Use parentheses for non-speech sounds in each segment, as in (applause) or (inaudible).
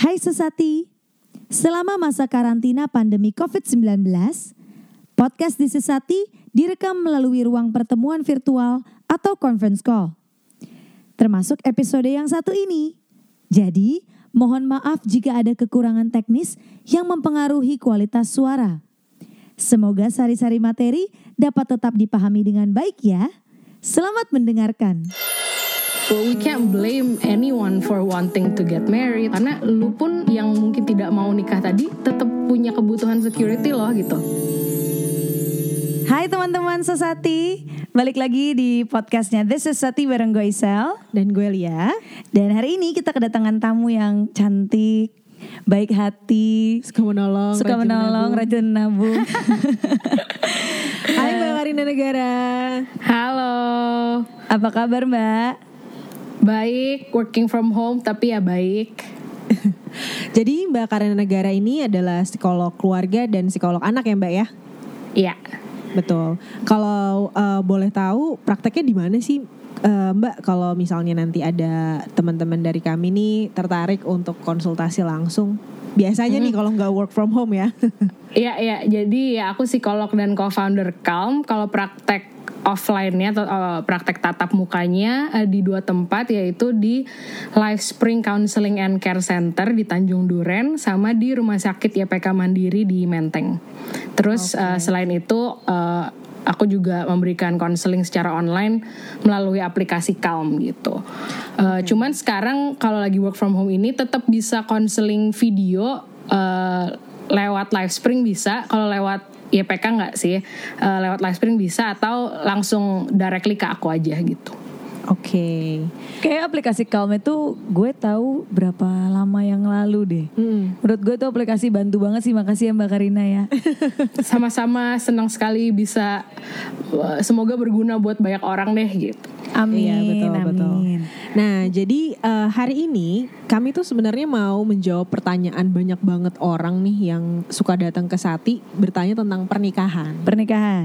Hai Sesati, selama masa karantina pandemi COVID-19, podcast di Sesati direkam melalui ruang pertemuan virtual atau conference call. Termasuk episode yang satu ini. Jadi, mohon maaf jika ada kekurangan teknis yang mempengaruhi kualitas suara. Semoga sari-sari materi dapat tetap dipahami dengan baik ya. Selamat mendengarkan. But we can't blame anyone for wanting to get married karena lu pun yang mungkin tidak mau nikah tadi tetap punya kebutuhan security loh gitu. Hai teman-teman Sesati, balik lagi di podcastnya This is Sati bareng gue Isel Dan gue Lia Dan hari ini kita kedatangan tamu yang cantik, baik hati, Suka menolong suka rajin menolong, nabung. rajin nabung. (laughs) Hai Mbak Karina Negara Halo. Apa kabar Mbak? Baik, working from home tapi ya baik. (laughs) Jadi Mbak Karina Negara ini adalah psikolog keluarga dan psikolog anak ya Mbak ya Iya. Betul Kalau eh, boleh tahu prakteknya di mana sih eh, Mbak kalau misalnya nanti ada teman-teman dari kami nih tertarik untuk konsultasi langsung Biasanya nih kalau nggak work from home ya (laughs) Iya, iya. Jadi ya aku psikolog dan co-founder Calm. Kalau praktek offline-nya atau eh, praktek tatap mukanya eh, di dua tempat yaitu di Life Spring Counseling and Care Center di Tanjung Duren sama di Rumah Sakit YPK Mandiri di Menteng. Terus eh, selain itu eh, aku juga memberikan konseling secara online melalui aplikasi Calm gitu. Eh, Cuman sekarang kalau lagi work from home ini tetap bisa konseling video eh, lewat live spring bisa. Kalau lewat YPK nggak sih? Eh, lewat live spring bisa atau langsung directly ke aku aja gitu. Oke Kayak aplikasi Calm itu gue tahu berapa lama yang lalu deh. Hmm. Menurut gue itu aplikasi bantu banget sih, makasih ya Mbak Karina ya. (laughs) Sama-sama senang sekali bisa eh, semoga berguna buat banyak orang deh gitu. Amin, Iya betul amin. betul. Nah jadi eh, hari ini kami tuh sebenarnya mau menjawab pertanyaan banyak banget orang nih yang suka datang ke Sati bertanya tentang pernikahan. Pernikahan.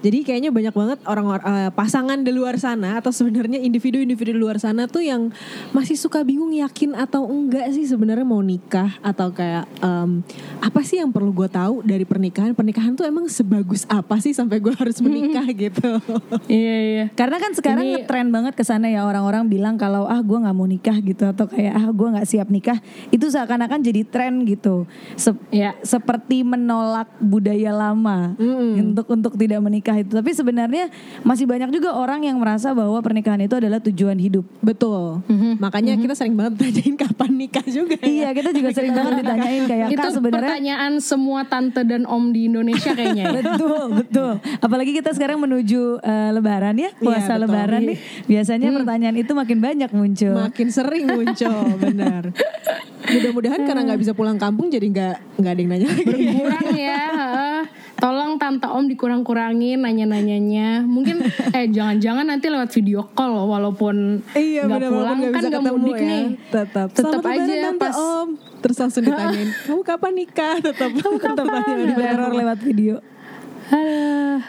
Jadi kayaknya banyak banget orang eh, pasangan di luar sana atau sebenarnya individu-individu di luar sana tuh yang masih suka bingung yakin atau enggak sih sebenarnya mau nikah atau kayak em, apa sih yang perlu gue tahu dari pernikahan? Pernikahan tuh emang sebagus apa sih sampai gue harus menikah gitu? Iya iya. Karena kan sekarang Ini- ngetren banget ke sana ya orang-orang bilang kalau ah gue nggak mau nikah gitu atau kayak ah gue nggak siap nikah itu seakan-akan jadi tren gitu Sep- Iya. seperti menolak budaya lama untuk untuk tidak menikah itu tapi sebenarnya masih banyak juga orang yang merasa bahwa pernikahan itu adalah tujuan hidup Betul. Makanya kita sering banget tanyain kapan nikah juga. ya. iya kita juga sering banget ditanyain kayak Itu sebenarnya pertanyaan semua tante dan om di Indonesia kayaknya ya. betul betul apalagi kita sekarang menuju eh, lebaran ya puasa betul. lebaran nih biasanya pertanyaan itu makin banyak muncul Makin sering muncul, benar. Mudah-mudahan karena nggak bisa pulang kampung jadi nggak nggak ada yang nanya lagi. Kurang ya. Tolong tante om dikurang-kurangin nanya-nanyanya. Mungkin eh jangan-jangan nanti lewat video call walaupun Iya nggak benar pulang nggak kan ketemu mudik ya. nih. Tetap. Tetap aja Tante pas- Om. Terus langsung (laughs) ditanyain, kamu kapan nikah? Tetap. Kamu (laughs) kapan? teror lewat video.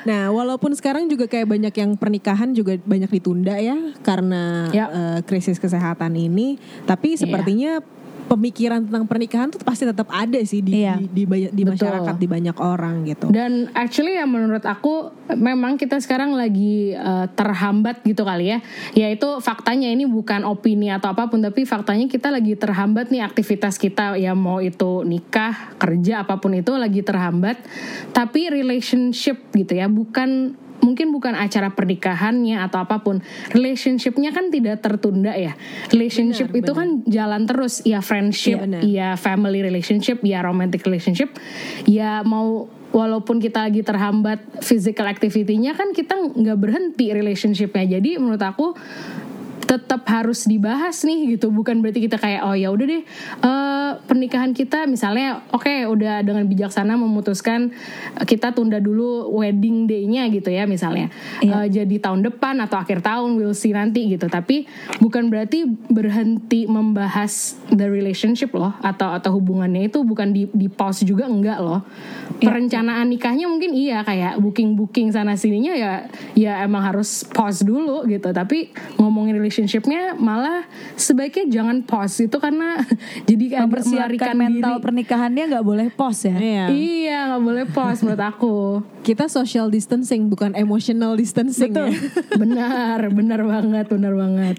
Nah, walaupun sekarang juga kayak banyak yang pernikahan juga banyak ditunda ya karena Ya. eh, krisis kesehatan ini, tapi sepertinya pemikiran tentang pernikahan tuh pasti tetap ada sih di Iya. di, di, banyak- di Betul. masyarakat di banyak orang gitu. Dan actually ya menurut aku memang kita sekarang lagi eh, terhambat gitu kali ya. Yaitu faktanya ini bukan opini atau apa pun tapi faktanya kita lagi terhambat nih aktivitas kita ya mau itu nikah, kerja apa pun itu lagi terhambat. Tapi relationship gitu ya bukan mungkin bukan acara pernikahannya atau apa pun relationshipnya kan tidak tertunda ya relationship itu kan jalan terus ya friendship benar. ya family relationship, ya romantic relationship, ya mau walaupun kita lagi terhambat physical activity-nya kan kita nggak berhenti relationshipnya. Jadi menurut aku tetap harus dibahas nih gitu. Bukan berarti kita kayak oh ya udah deh eh, pernikahan kita misalnya oke udah dengan bijaksana memutuskan kita tunda dulu wedding day-nya gitu ya misalnya. Eh, jadi tahun depan atau akhir tahun we'll see nanti gitu. Tapi bukan berarti berhenti membahas the relationship loh atau atau hubungannya itu bukan di di pause juga enggak loh. Perencanaan nikahnya mungkin iya kayak booking booking sana sininya ya ya emang harus pause dulu gitu. Tapi ngomongin relationship relationshipnya malah sebaiknya jangan pause itu karena (laughs) jadi Mempersiapkan mental diri. pernikahannya nggak boleh pos ya. Iya. Iya nggak boleh pause menurut aku. (laughs) Kita social distancing bukan emotional distancing Betul. ya. (laughs) benar, benar banget, benar banget.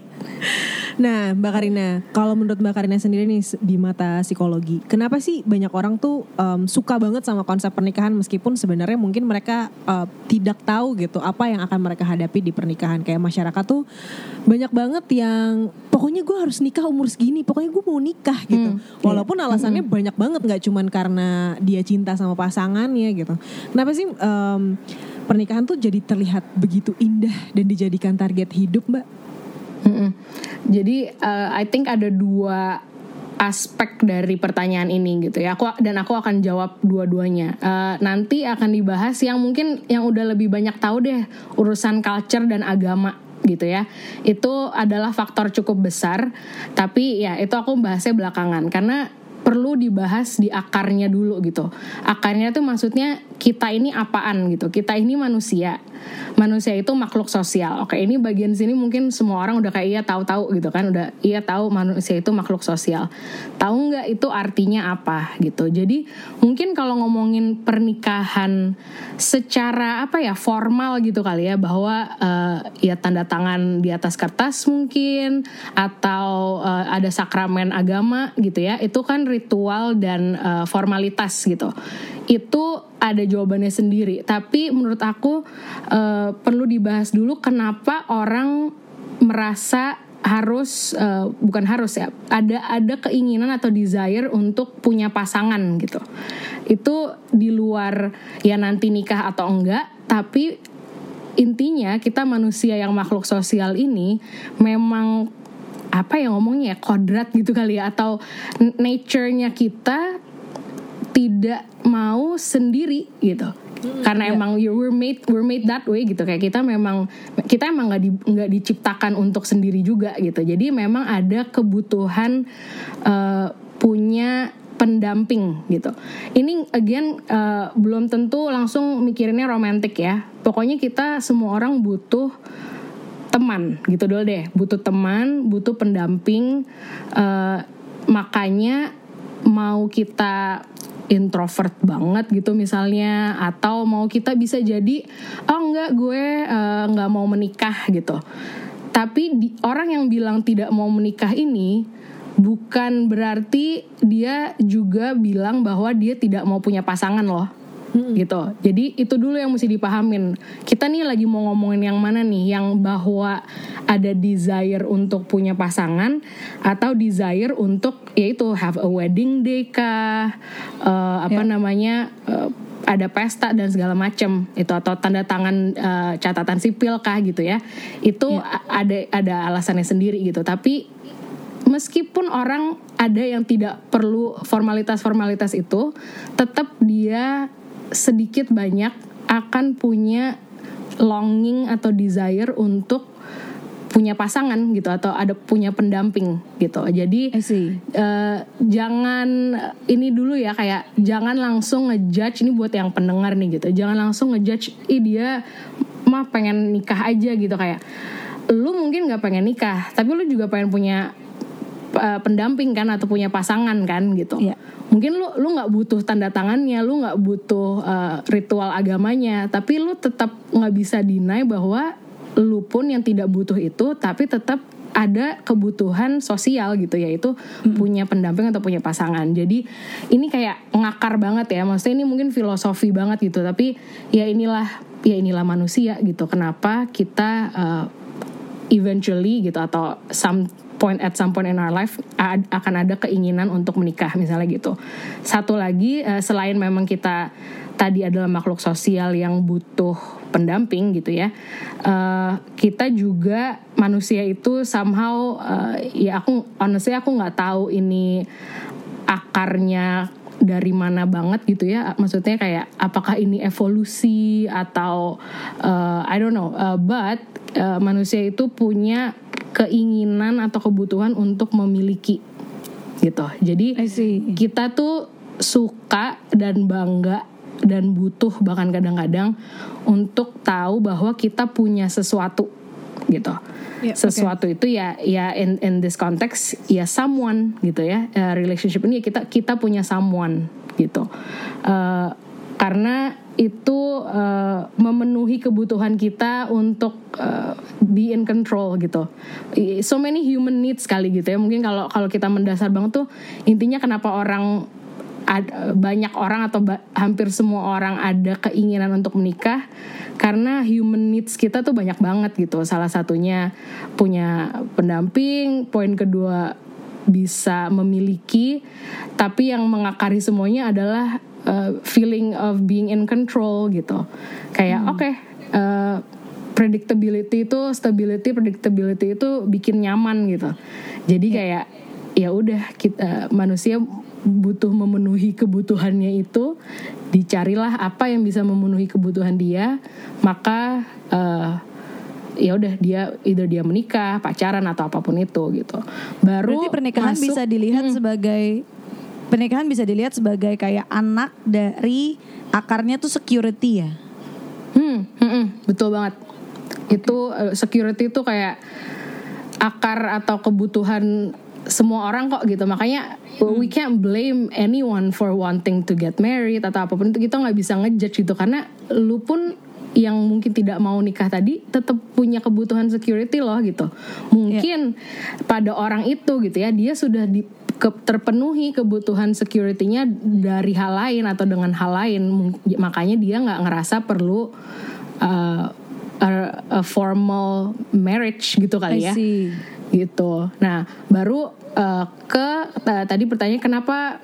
Nah, Mbak Karina, kalau menurut Mbak Karina sendiri nih di mata psikologi, kenapa sih banyak orang tuh em, suka banget sama konsep pernikahan meskipun sebenarnya mungkin mereka eh, tidak tahu gitu apa yang akan mereka hadapi di pernikahan. Kayak masyarakat tuh banyak banget yang pokoknya gue harus nikah umur segini, pokoknya gue mau nikah gitu. Walaupun alasannya banyak banget, nggak cuman karena dia cinta sama pasangannya gitu. Kenapa sih em, pernikahan tuh jadi terlihat begitu indah dan dijadikan target hidup, Mbak? Mm-mm. Jadi uh, I think ada dua aspek dari pertanyaan ini gitu ya. Aku dan aku akan jawab dua-duanya. Uh, nanti akan dibahas yang mungkin yang udah lebih banyak tahu deh urusan culture dan agama gitu ya. Itu adalah faktor cukup besar, tapi ya itu aku bahasnya belakangan karena perlu dibahas di akarnya dulu gitu. Akarnya tuh maksudnya kita ini apaan gitu. Kita ini manusia. Manusia itu makhluk sosial. Oke, ini bagian sini mungkin semua orang udah kayak iya tahu-tahu gitu kan. Udah iya tahu manusia itu makhluk sosial. Tahu nggak itu artinya apa gitu. Jadi mungkin kalau ngomongin pernikahan secara apa ya formal gitu kali ya bahwa eh, ya tanda tangan di atas kertas mungkin atau eh, ada sakramen agama gitu ya. Itu kan ritual dan eh, formalitas gitu. Itu ada jawabannya sendiri. Tapi menurut aku eh, perlu dibahas dulu kenapa orang merasa harus eh, bukan harus ya ada ada keinginan atau desire untuk punya pasangan gitu itu di luar ya nanti nikah atau enggak tapi intinya kita manusia yang makhluk sosial ini memang apa ya ngomongnya ya kodrat gitu kali ya atau nature-nya kita tidak mau sendiri gitu. Karena emang you we're made we're made that way gitu kayak kita memang kita emang nggak di, nggak diciptakan untuk sendiri juga gitu. Jadi memang ada kebutuhan eh, punya pendamping gitu. Ini again eh, belum tentu langsung mikirinnya romantis ya. Pokoknya kita semua orang butuh teman gitu dulu deh. Butuh teman butuh pendamping eh, makanya mau kita introvert banget gitu misalnya atau mau kita bisa jadi oh enggak gue eh, nggak mau menikah gitu. Tapi di, orang yang bilang tidak mau menikah ini bukan berarti dia juga bilang bahwa dia tidak mau punya pasangan loh gitu. Jadi itu dulu yang mesti dipahamin. Kita nih lagi mau ngomongin yang mana nih? Yang bahwa ada desire untuk punya pasangan atau desire untuk yaitu have a wedding day kah? Eh, apa namanya? eh, ada pesta dan segala macam itu atau tanda tangan eh, catatan sipil kah gitu ya. Itu a- ada ada alasannya sendiri gitu. Tapi meskipun orang ada yang tidak perlu formalitas-formalitas itu, tetap dia sedikit banyak akan punya longing atau desire untuk punya pasangan gitu atau ada punya pendamping gitu. Jadi eh, jangan ini dulu ya kayak jangan langsung ngejudge ini buat yang pendengar nih gitu. Jangan langsung ngejudge ih dia mah pengen nikah aja gitu kayak lu mungkin nggak pengen nikah, tapi lu juga pengen punya uh, pendamping kan atau punya pasangan kan gitu. Iya. Mungkin lu lu nggak butuh tanda tangannya, lu nggak butuh uh, ritual agamanya, tapi lu tetap nggak bisa deny bahwa lu pun yang tidak butuh itu, tapi tetap ada kebutuhan sosial gitu yaitu punya pendamping atau punya pasangan. Jadi ini kayak ngakar banget ya. Maksudnya ini mungkin filosofi banget gitu, tapi ya inilah ya inilah manusia gitu. Kenapa kita uh, eventually gitu atau some point at some point in our life a- akan ada keinginan untuk menikah misalnya gitu. Satu lagi eh, selain memang kita tadi adalah makhluk sosial yang butuh pendamping gitu ya. eh, kita juga manusia itu somehow eh, ya aku honestly aku nggak tahu ini akarnya dari mana banget gitu ya. Maksudnya kayak apakah ini evolusi atau uh, I don't know uh, but uh, manusia itu punya keinginan atau kebutuhan untuk memiliki gitu. Jadi kita tuh suka dan bangga dan butuh bahkan kadang-kadang untuk tahu bahwa kita punya sesuatu gitu. Yeah, Sesuatu itu ya ya in in this context ya someone gitu ya. Uh, relationship ini ya kita kita punya someone gitu. Uh, karena itu uh, memenuhi kebutuhan kita untuk uh, be in control gitu. So many human needs kali gitu ya. Mungkin kalau kalau kita mendasar banget tuh intinya kenapa orang ad- banyak orang atau ba- hampir semua orang ada keinginan untuk menikah karena human needs kita tuh banyak banget gitu. Salah satunya punya pendamping, poin kedua bisa memiliki, tapi yang mengakari semuanya adalah uh, feeling of being in control gitu. Kayak oke, uh, predictability itu, stability, predictability itu bikin nyaman gitu. Jadi kayak ya udah kita manusia butuh memenuhi kebutuhannya itu, dicarilah apa yang bisa memenuhi kebutuhan dia, maka uh, ya udah dia either dia menikah, pacaran atau apa pun itu gitu. Baru Berarti pernikahan masuk- bisa dilihat sebagai pernikahan bisa dilihat sebagai kayak anak dari akarnya tuh security ya. Hmm, hmm, hmm, betul banget. Itu uh, security itu kayak akar atau kebutuhan semua orang kok gitu. Makanya we can't blame anyone for wanting to get married atau apa pun itu kita nggak bisa ngejudge gitu karena lu pun yang mungkin tidak mau nikah tadi tetap punya kebutuhan security loh gitu. Mungkin pada orang itu gitu ya dia sudah di ke- terpenuhi kebutuhan security-nya dari hal lain atau dengan hal lain makanya dia nggak ngerasa perlu uh, a, a formal marriage gitu kali I ya see. gitu nah baru uh, ke ta- tadi pertanyaan kenapa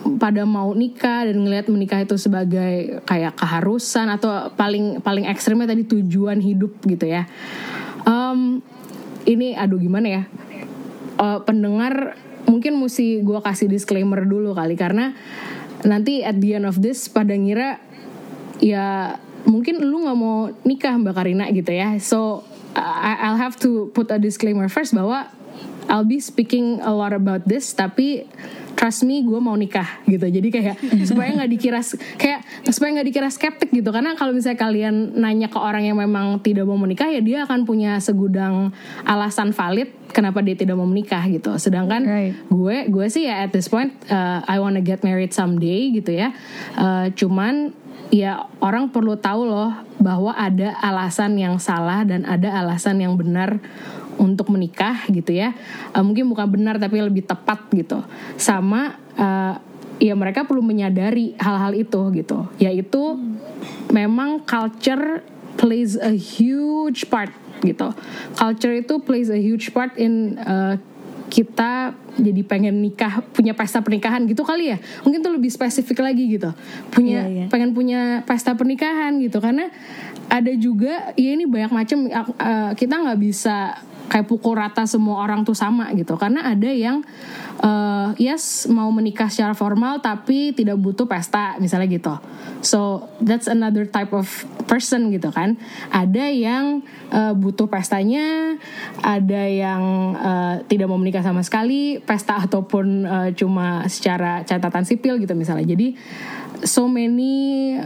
pada mau nikah dan ngelihat menikah itu sebagai kayak keharusan atau paling paling ekstrimnya tadi tujuan hidup gitu ya. Em, ini aduh gimana ya? Eh, pendengar mungkin mesti gue kasih disclaimer dulu kali karena nanti at the end of this pada ngira ya mungkin lu nggak mau nikah mbak Karina gitu ya. So I'll have to put a disclaimer first bahwa I'll be speaking a lot about this tapi trust me gue mau nikah gitu. Jadi kayak supaya nggak dikira kayak supaya nggak dikira skeptik gitu. Karena kalau misalnya kalian nanya ke orang yang memang tidak mau menikah ya dia akan punya segudang alasan valid kenapa dia tidak mau menikah gitu. Sedangkan Right. gue gue sih ya at this point uh, I wanna get married someday gitu ya. Uh, cuman ya orang perlu tahu loh bahwa ada alasan yang salah dan ada alasan yang benar untuk menikah gitu ya. Uh, mungkin bukan benar tapi lebih tepat gitu. Sama uh, ya mereka perlu menyadari hal-hal itu gitu. Yaitu memang culture plays a huge part gitu. Culture itu plays a huge part in uh, kita jadi pengen nikah punya pesta pernikahan gitu kali ya. Mungkin tuh lebih spesifik lagi gitu. Punya Iya, iya. pengen punya pesta pernikahan gitu. Karena ada juga ya ini banyak macam uh, kita nggak bisa kayak pukul rata semua orang tuh sama gitu. Karena ada yang uh, yes mau menikah secara formal tapi tidak butuh pesta misalnya gitu. So that's another type of person gitu kan. Ada yang uh, butuh pestanya ada yang uh, tidak mau menikah sama sekali pesta ataupun uh, cuma secara catatan sipil gitu misalnya. Jadi so many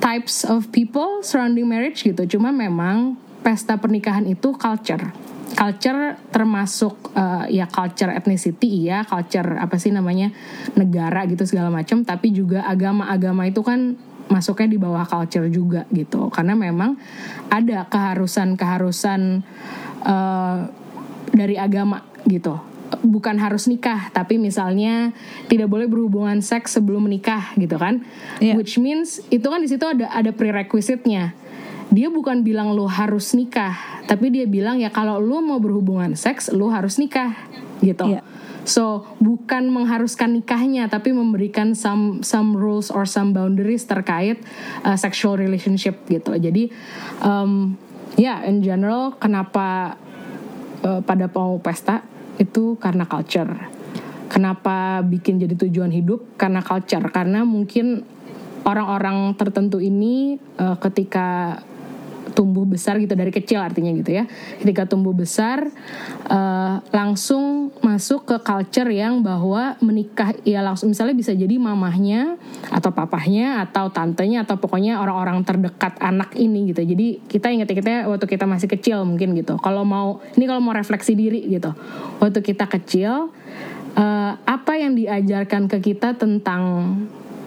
types of people surrounding marriage gitu. Cuma memang pesta pernikahan itu culture culture termasuk uh, ya culture ethnicity ya culture apa sih namanya negara gitu segala macam tapi juga agama-agama itu kan masuknya di bawah culture juga gitu. Karena memang ada keharusan-keharusan uh, dari agama gitu. Bukan harus nikah tapi misalnya tidak boleh berhubungan seks sebelum menikah gitu kan. Iya. which means itu kan di situ ada ada prerequisite-nya dia bukan bilang lo harus nikah tapi dia bilang ya kalau lo mau berhubungan seks lo harus nikah gitu Iya. so bukan mengharuskan nikahnya tapi memberikan some some rules or some boundaries terkait uh, sexual relationship gitu jadi um, ya in general kenapa uh, pada mau pesta itu karena culture. Kenapa bikin jadi tujuan hidup? Karena culture. Karena mungkin orang-orang tertentu ini uh, ketika tumbuh besar gitu dari kecil artinya gitu ya. Ketika tumbuh besar uh, langsung masuk ke culture yang bahwa menikah ya langsung misalnya bisa jadi mamahnya atau papahnya atau tantenya atau pokoknya orang-orang terdekat anak ini gitu. Jadi kita ingat-ingatnya waktu kita masih kecil mungkin gitu. Kalau mau ini kalau mau refleksi diri gitu. Waktu kita kecil uh, apa yang diajarkan ke kita tentang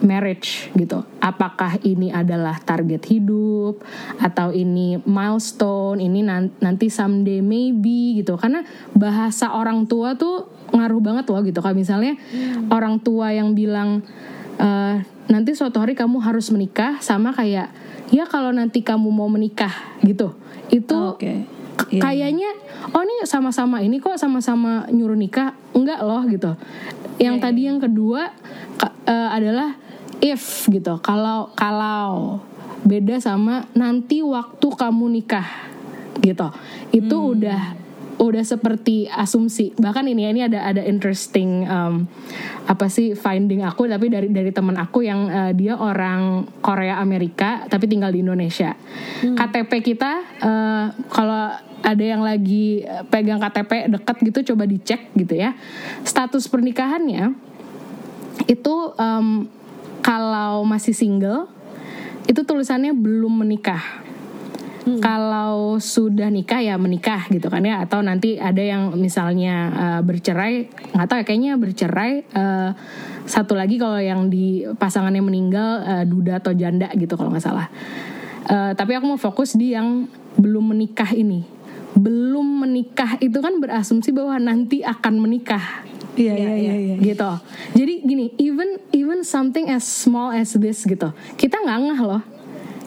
marriage gitu. Apakah ini adalah target hidup atau ini milestone, ini nanti someday maybe gitu. Karena bahasa orang tua tuh ngaruh banget loh gitu. Kayak misalnya hmm. orang tua yang bilang uh, nanti suatu hari kamu harus menikah sama kayak ya kalau nanti kamu mau menikah gitu. Itu okay. yeah. kayaknya oh ini sama-sama ini kok sama-sama nyuruh nikah enggak loh gitu. Yang yeah. tadi iya. yang kedua uh, adalah if gitu. Kalau kalau beda sama nanti waktu kamu nikah gitu. Itu hmm. udah udah seperti asumsi. Bahkan ini ini ada ada interesting um, apa sih finding aku tapi dari dari teman aku yang uh, dia orang Korea Amerika tapi tinggal di Indonesia. Hmm. KTP kita uh, kalau ada yang lagi pegang KTP dekat gitu coba dicek gitu ya. Status pernikahannya itu um, kalau masih single itu tulisannya belum menikah. Hmm. Kalau sudah nikah ya menikah gitu kan ya atau nanti ada yang misalnya uh, bercerai nggak tahu ya kayaknya bercerai uh, satu lagi kalau yang di pasangannya meninggal uh, duda atau janda gitu kalau nggak salah. Uh, tapi aku mau fokus di yang belum menikah ini. Belum menikah itu kan berasumsi bahwa nanti akan menikah Iya, iya iya iya. Gitu. Jadi gini, even even something as small as this gitu, kita nggak ngeh loh.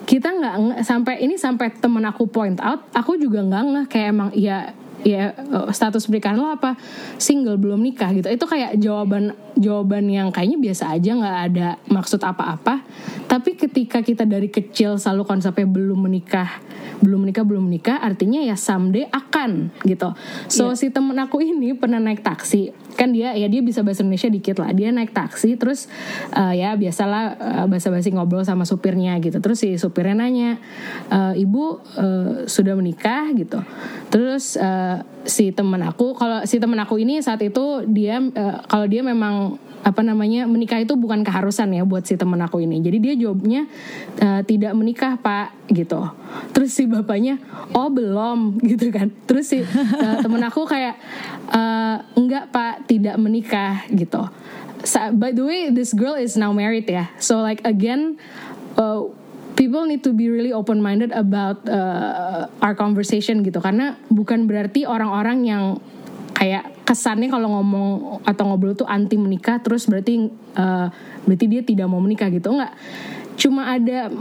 Kita nggak sampai ini sampai temen aku point out, aku juga nggak ngeh kayak emang ya ya status pernikahan lo apa single belum nikah gitu itu kayak jawaban jawaban yang kayaknya biasa aja nggak ada maksud apa-apa. Tapi ketika kita dari kecil selalu konsepnya belum menikah belum menikah belum menikah artinya ya someday akan gitu. So yeah. si temen aku ini pernah naik taksi. Kan dia ya dia bisa bahasa Indonesia dikit lah. Dia naik taksi terus uh, ya biasalah uh, basa-basi ngobrol sama supirnya gitu. Terus si supirnya nanya e, ibu uh, sudah menikah? Gitu. Terus uh, si teman aku kalau si teman aku ini saat itu dia uh, kalau dia memang apa namanya menikah itu bukan keharusan ya buat si temen aku ini. Jadi dia jawabnya e, tidak menikah pak gitu. Terus si bapaknya oh belum (laughs) gitu kan. Terus si uh, temen aku kayak e, enggak pak tidak menikah gitu. So, by the way this girl is now married ya. So like again uh, people need to be really open minded about uh, our conversation gitu. Karena bukan berarti orang-orang yang kayak kesannya kalau ngomong atau ngobrol tuh anti menikah terus berarti uh, berarti dia tidak mau menikah gitu enggak cuma ada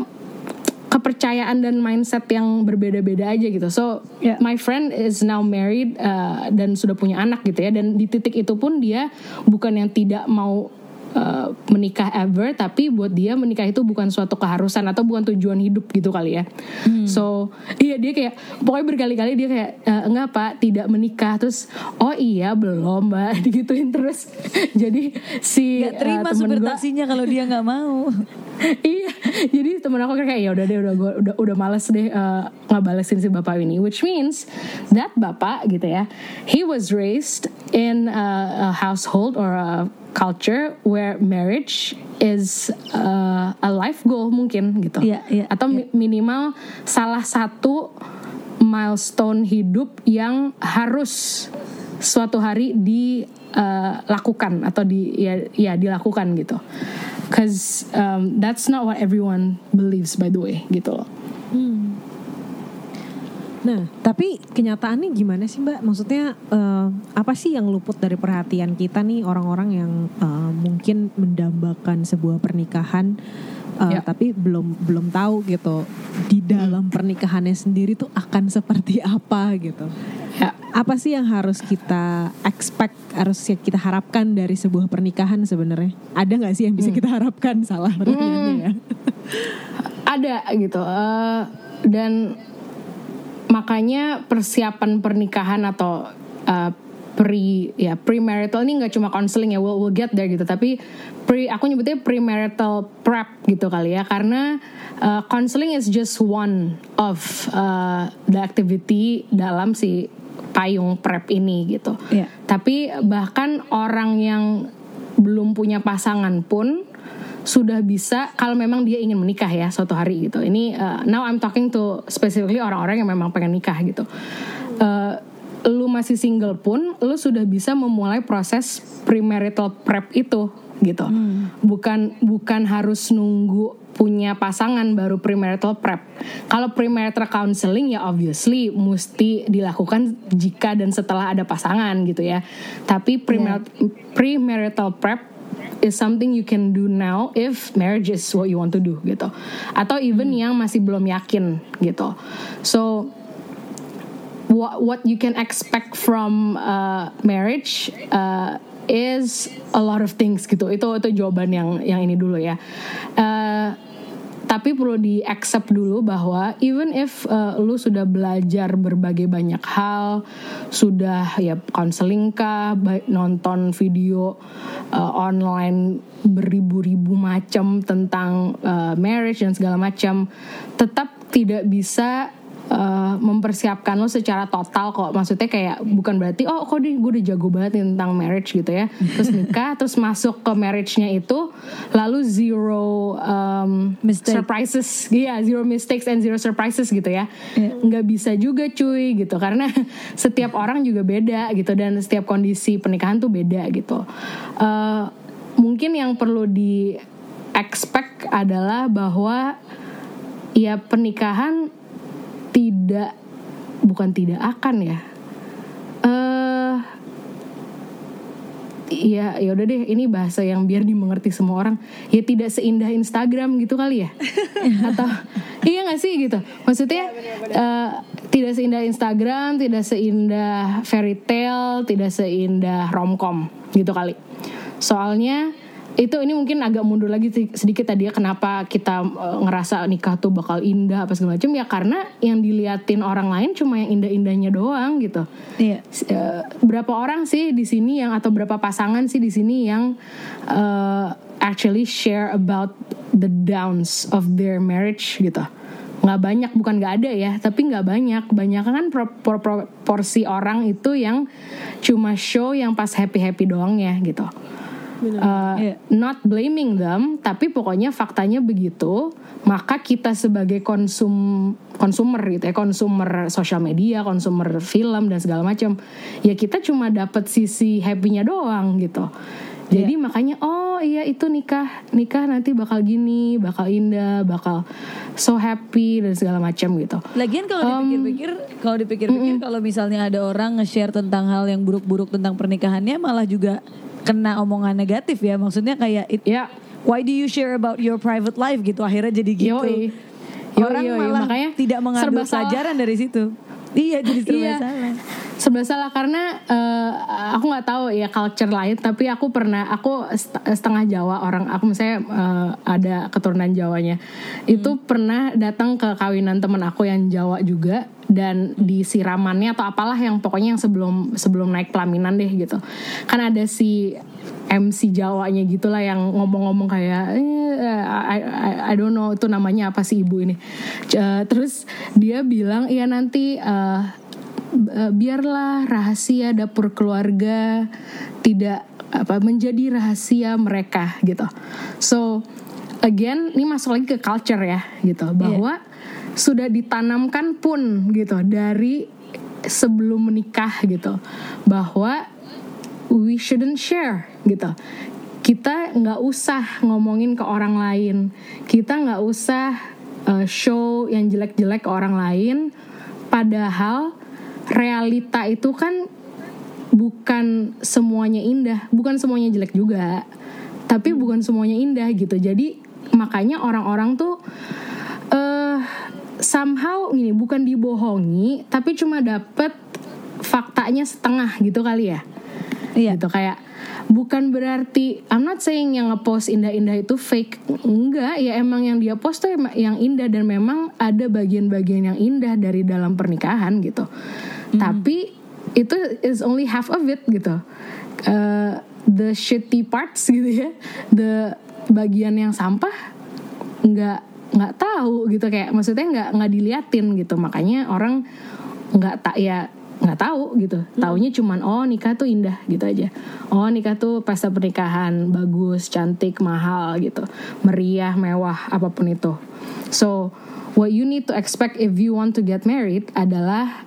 kepercayaan dan mindset yang berbeda-beda aja gitu. So yeah. my friend is now married uh, dan sudah punya anak gitu ya. Dan di titik itu pun dia bukan yang tidak mau uh, menikah ever tapi buat dia menikah itu bukan suatu keharusan atau bukan tujuan hidup gitu kali ya. Hmm. so iya dia kayak pokoknya berkali-kali dia kayak e, enggak pak tidak menikah. Terus oh iya belum mbak. (laughs) Digituin terus. (laughs) Jadi si gak terima uh, supir taksinya kalau dia nggak mau. (laughs) Iya jadi temen aku kayak ya udah deh udah gua, udah udah males deh uh, ngabalesin si bapak ini. Which means that bapak gitu ya he was raised in a, a household or a culture where marriage is uh, a life goal mungkin gitu yeah, yeah, atau yeah. minimal salah satu milestone hidup yang harus suatu hari dilakukan uh, atau di ya, ya dilakukan gitu cause um, that's not what everyone believes by the way gitu loh hmm. Nah, tapi kenyataannya gimana sih Mbak? Maksudnya uh, apa sih yang luput dari perhatian kita nih orang-orang yang uh, mungkin mendambakan sebuah pernikahan uh, ya. tapi belum belum tahu gitu di dalam pernikahannya sendiri tuh akan seperti apa gitu. Ya. Apa sih yang harus kita expect, harus kita harapkan dari sebuah pernikahan sebenarnya? Ada nggak sih yang bisa hmm. kita harapkan? Salah pertanyaannya hmm. ya. Ada gitu. Uh, dan makanya persiapan pernikahan atau uh, pre ya premarital ini nggak cuma counseling ya we'll, we'll get there gitu. Tapi pre aku nyebutnya premarital prep gitu kali ya. Karena uh, counseling is just one of uh, the activity dalam si payung prep ini gitu. Iya. tapi bahkan orang yang belum punya pasangan pun sudah bisa kalau memang dia ingin menikah ya suatu hari gitu. Ini uh, now I'm talking to specifically orang-orang yang memang pengen nikah gitu. Uh, lu masih single pun lu sudah bisa memulai proses premarital prep itu gitu. Bukan bukan harus nunggu punya pasangan baru premarital prep. Kalau premarital counseling ya obviously mesti dilakukan jika dan setelah ada pasangan gitu ya. Tapi premarital, premarital prep is something you can do now if marriage is what you want to do gitu. Atau even yang masih belum yakin gitu. So what what you can expect from uh, marriage uh, is a lot of things gitu. Itu itu jawaban yang yang ini dulu ya. Uh, tapi perlu di accept dulu bahwa even if uh, lu sudah belajar berbagai banyak hal, sudah ya konseling kah, nonton video uh, online beribu-ribu macam tentang uh, marriage dan segala macam, tetap tidak bisa uh, mempersiapkan lo secara total kok. Maksudnya kayak bukan berarti oh kok gue udah jago banget tentang marriage gitu ya. (laughs) Terus nikah terus masuk ke marriage-nya itu lalu zero um, Mistake. surprises. Iya zero mistakes and zero surprises gitu ya. Nggak bisa juga cuy gitu. Karena (laughs) setiap orang juga beda gitu dan setiap kondisi pernikahan tuh beda gitu. Uh, mungkin yang perlu di expect adalah bahwa ya pernikahan tidak bukan tidak akan ya eh Iya, ya udah deh. Ini bahasa yang biar dimengerti semua orang. Ya tidak seindah Instagram gitu kali ya, (laughs) atau iya nggak sih gitu. Maksudnya eh, tidak seindah Instagram, tidak seindah fairy tale, tidak seindah romcom gitu kali. Soalnya itu ini mungkin agak mundur lagi sedikit tadi ya kenapa kita eh, ngerasa nikah tuh bakal indah apa segala macam ya karena yang diliatin orang lain cuma yang indah-indahnya doang gitu. Iya. Eh, berapa orang sih di sini yang atau berapa pasangan sih di sini yang eh, actually share about the downs of their marriage gitu nggak banyak bukan nggak ada ya tapi nggak banyak banyak kan pro- pro- pro- porsi orang itu yang cuma show yang pas happy happy doang ya gitu Uh, Iya. not blaming them, tapi pokoknya faktanya begitu. Maka kita sebagai konsum konsumer gitu ya, konsumer sosial media, konsumer film dan segala macam, ya kita cuma dapat sisi happy-nya doang gitu. Jadi makanya oh iya itu nikah nikah nanti bakal gini, bakal indah, bakal so happy dan segala macam gitu. Lagian kalau dipikir-pikir, kalau dipikir-pikir kalau misalnya ada orang nge-share tentang hal yang buruk-buruk tentang pernikahannya malah juga kena omongan negatif ya. Maksudnya kayak it, Ya, why do you share about your private life gitu akhirnya jadi gitu. Yoi. Yoi, Orang yoi. malah Makanya tidak mengambil pelajaran dari situ. Iya jadi serba Iya. salah. Serba salah karena eh, aku nggak tahu ya culture lain tapi aku pernah aku set- setengah Jawa orang aku misalnya eh, ada keturunan Jawanya. Itu pernah datang ke kawinan temen aku yang Jawa juga dan di siramannya atau apalah yang pokoknya yang sebelum sebelum naik pelaminan deh gitu. Kan ada si MC Jawanya gitulah yang ngomong-ngomong kayak eh, I, I, I don't know itu namanya apa sih ibu ini. Eh, terus dia bilang iya nanti eh, biarlah rahasia dapur keluarga tidak apa menjadi rahasia mereka gitu. So again ini masuk lagi ke culture ya gitu bahwa sudah ditanamkan pun gitu dari sebelum menikah gitu bahwa we shouldn't share gitu. Kita nggak usah ngomongin ke orang lain. Kita nggak usah uh, show yang jelek-jelek ke orang lain. Padahal realita itu kan bukan semuanya indah, bukan semuanya jelek juga. Tapi bukan semuanya indah gitu. Jadi makanya orang-orang tuh eh somehow gini bukan dibohongi, tapi cuma dapet faktanya setengah gitu kali ya Iya. gitu kayak bukan berarti I'm not saying yang ngepost indah-indah itu fake. Enggak ya emang yang dia post tuh yang indah dan memang ada bagian-bagian yang indah dari dalam pernikahan gitu. Tapi itu is only half of it gitu. Uh, the shitty parts gitu ya. The bagian yang sampah nggak nggak tahu gitu. Kayak maksudnya nggak nggak diliatin gitu. Makanya orang nggak tak ya nggak tahu gitu. Taunya cuman oh nikah tuh indah gitu aja. Oh nikah tuh pesta pernikahan bagus cantik mahal gitu. Meriah mewah apa pun itu. So what you need to expect if you want to get married adalah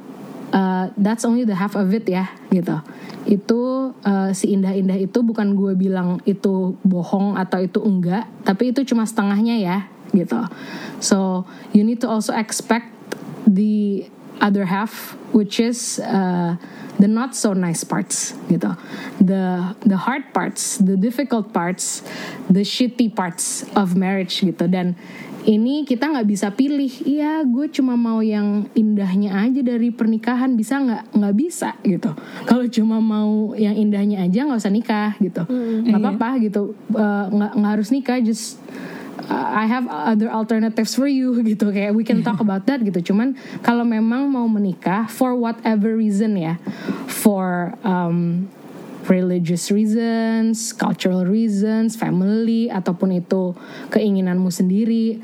uh, that's only the half of it ya gitu. Itu uh, si indah-indah itu bukan gue bilang itu bohong atau itu enggak tapi itu cuma setengahnya ya gitu. So you need to also expect the other half which is uh, the not so nice parts gitu. The the hard parts the difficult parts the shitty parts of marriage gitu. Dan ini kita nggak bisa pilih. Iya gue cuma mau yang indahnya aja dari pernikahan. Bisa nggak? Nggak bisa gitu. Kalau cuma mau yang indahnya aja nggak usah nikah gitu. Nggak apa-apa gitu. Uh, nggak nggak harus nikah just uh, I have other alternatives for you (laughs) gitu. Kayak we can talk about that gitu. Cuman kalau memang mau menikah for whatever reason ya for um, religious reasons, cultural reasons, family ataupun itu keinginanmu sendiri,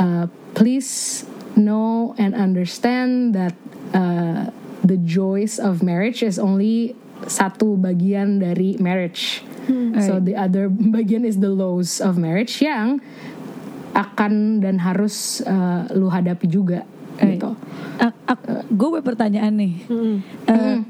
uh, please know and understand that uh, the joys of marriage is only satu bagian dari marriage. So the other (laughs) bagian is the lows of marriage yang akan dan harus uh, lu hadapi juga gitu. gue pertanyaan nih. Uh,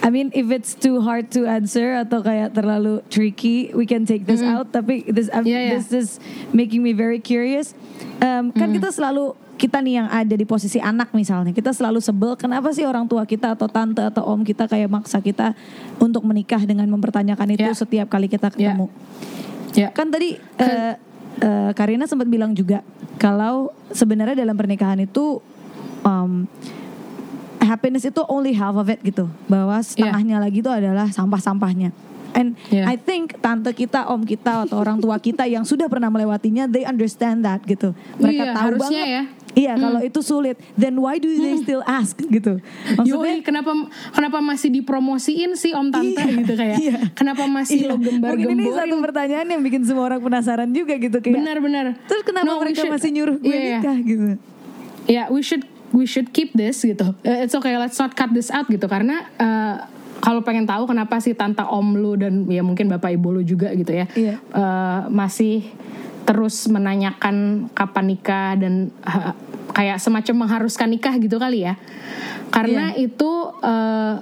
I mean, if it's too hard to answer atau kayak terlalu tricky, we can take this out. Tapi this, I'm- Yeah, yeah. this is making me very curious. Um, kan kita selalu kita nih yang ada di posisi anak misalnya, kita selalu sebel. Kenapa sih orang tua kita atau tante atau om kita kayak maksa kita untuk menikah dengan mempertanyakan itu Yeah. setiap kali kita Yeah. ketemu? Ya. Kan tadi eh, eh, Karina sempat bilang juga kalau sebenarnya dalam pernikahan itu um, happiness itu only half of it gitu, bahwa setengahnya lagi itu adalah sampah-sampahnya. And Yeah. I think tante kita, om kita atau orang tua kita yang sudah pernah melewatinya, they understand that gitu. Mereka Iya, tahu banget. ya. Iya, kalau itu sulit, then why do they still ask gitu? Maksudnya Yoi, kenapa kenapa masih dipromosiin sih om tante Iya, gitu kayak iya. kenapa masih Iya, lo Mungkin ini satu pertanyaan yang bikin semua orang penasaran juga gitu kayak. benar-benar Terus kenapa No, mereka should- masih nyuruh gue iya. nikah gitu? ya we should we should keep this gitu Eh, it's okay let's not cut this out gitu karena eh, kalau pengen tahu kenapa sih tante om lu dan ya mungkin bapak ibu lu juga gitu ya Iya. eh, masih terus menanyakan kapan nikah dan eh, kayak semacam mengharuskan nikah gitu kali ya. Karena itu eh,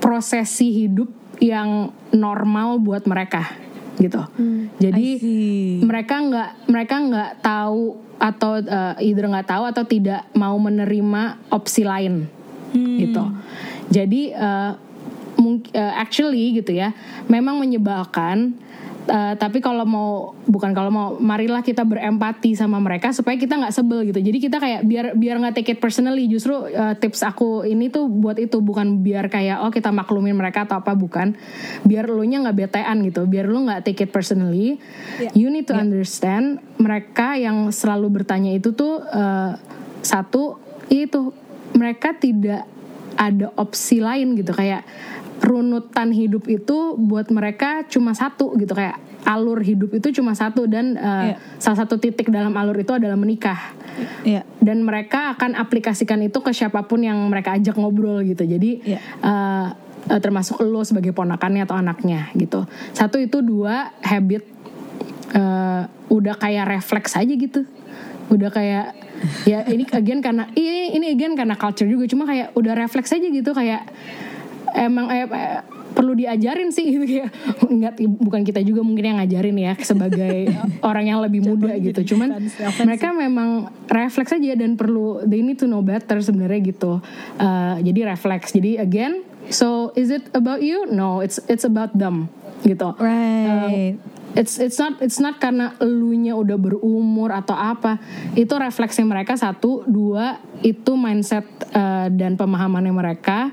prosesi hidup yang normal buat mereka gitu. Jadi I see. mereka nggak mereka nggak tahu atau uh, either nggak tahu atau tidak mau menerima opsi lain gitu. Jadi uh, uh, actually gitu ya memang menyebalkan uh, tapi kalau mau bukan kalau mau marilah kita berempati sama mereka supaya kita nggak sebel gitu. Jadi kita kayak biar biar nggak take it personally. Justru uh, tips aku ini tuh buat itu bukan biar kayak oh kita maklumin mereka atau apa bukan. Biar lu nya nggak betean gitu biar lu nggak take it personally. You need to understand mereka yang selalu bertanya itu tuh uh, satu itu mereka tidak ada opsi lain gitu. Kayak runutan hidup itu buat mereka cuma satu gitu kayak alur hidup itu cuma satu dan uh, Iya. salah satu titik dalam alur itu adalah menikah Iya. dan mereka akan aplikasikan itu ke siapa pun yang mereka ajak ngobrol gitu jadi Iya. uh, uh, termasuk lo sebagai ponakannya atau anaknya gitu satu itu dua habit uh, udah kayak refleks aja gitu udah kayak ya ini again karena iya ini again karena culture juga cuma kayak udah refleks aja gitu kayak emang eh, eh, perlu diajarin sih gitu kayak (laughs) enggak bukan kita juga mungkin yang ngajarin ya sebagai (laughs) orang yang lebih muda gitu. cuman mereka memang refleks aja dan perlu they need to know better sebenarnya gitu. Eh, jadi refleks. Jadi again so is it about you? No it's it's about them gitu. Right. It's it's not it's not karena elunya udah berumur atau apa. Itu refleksi mereka satu. Dua itu mindset uh, dan pemahamannya mereka.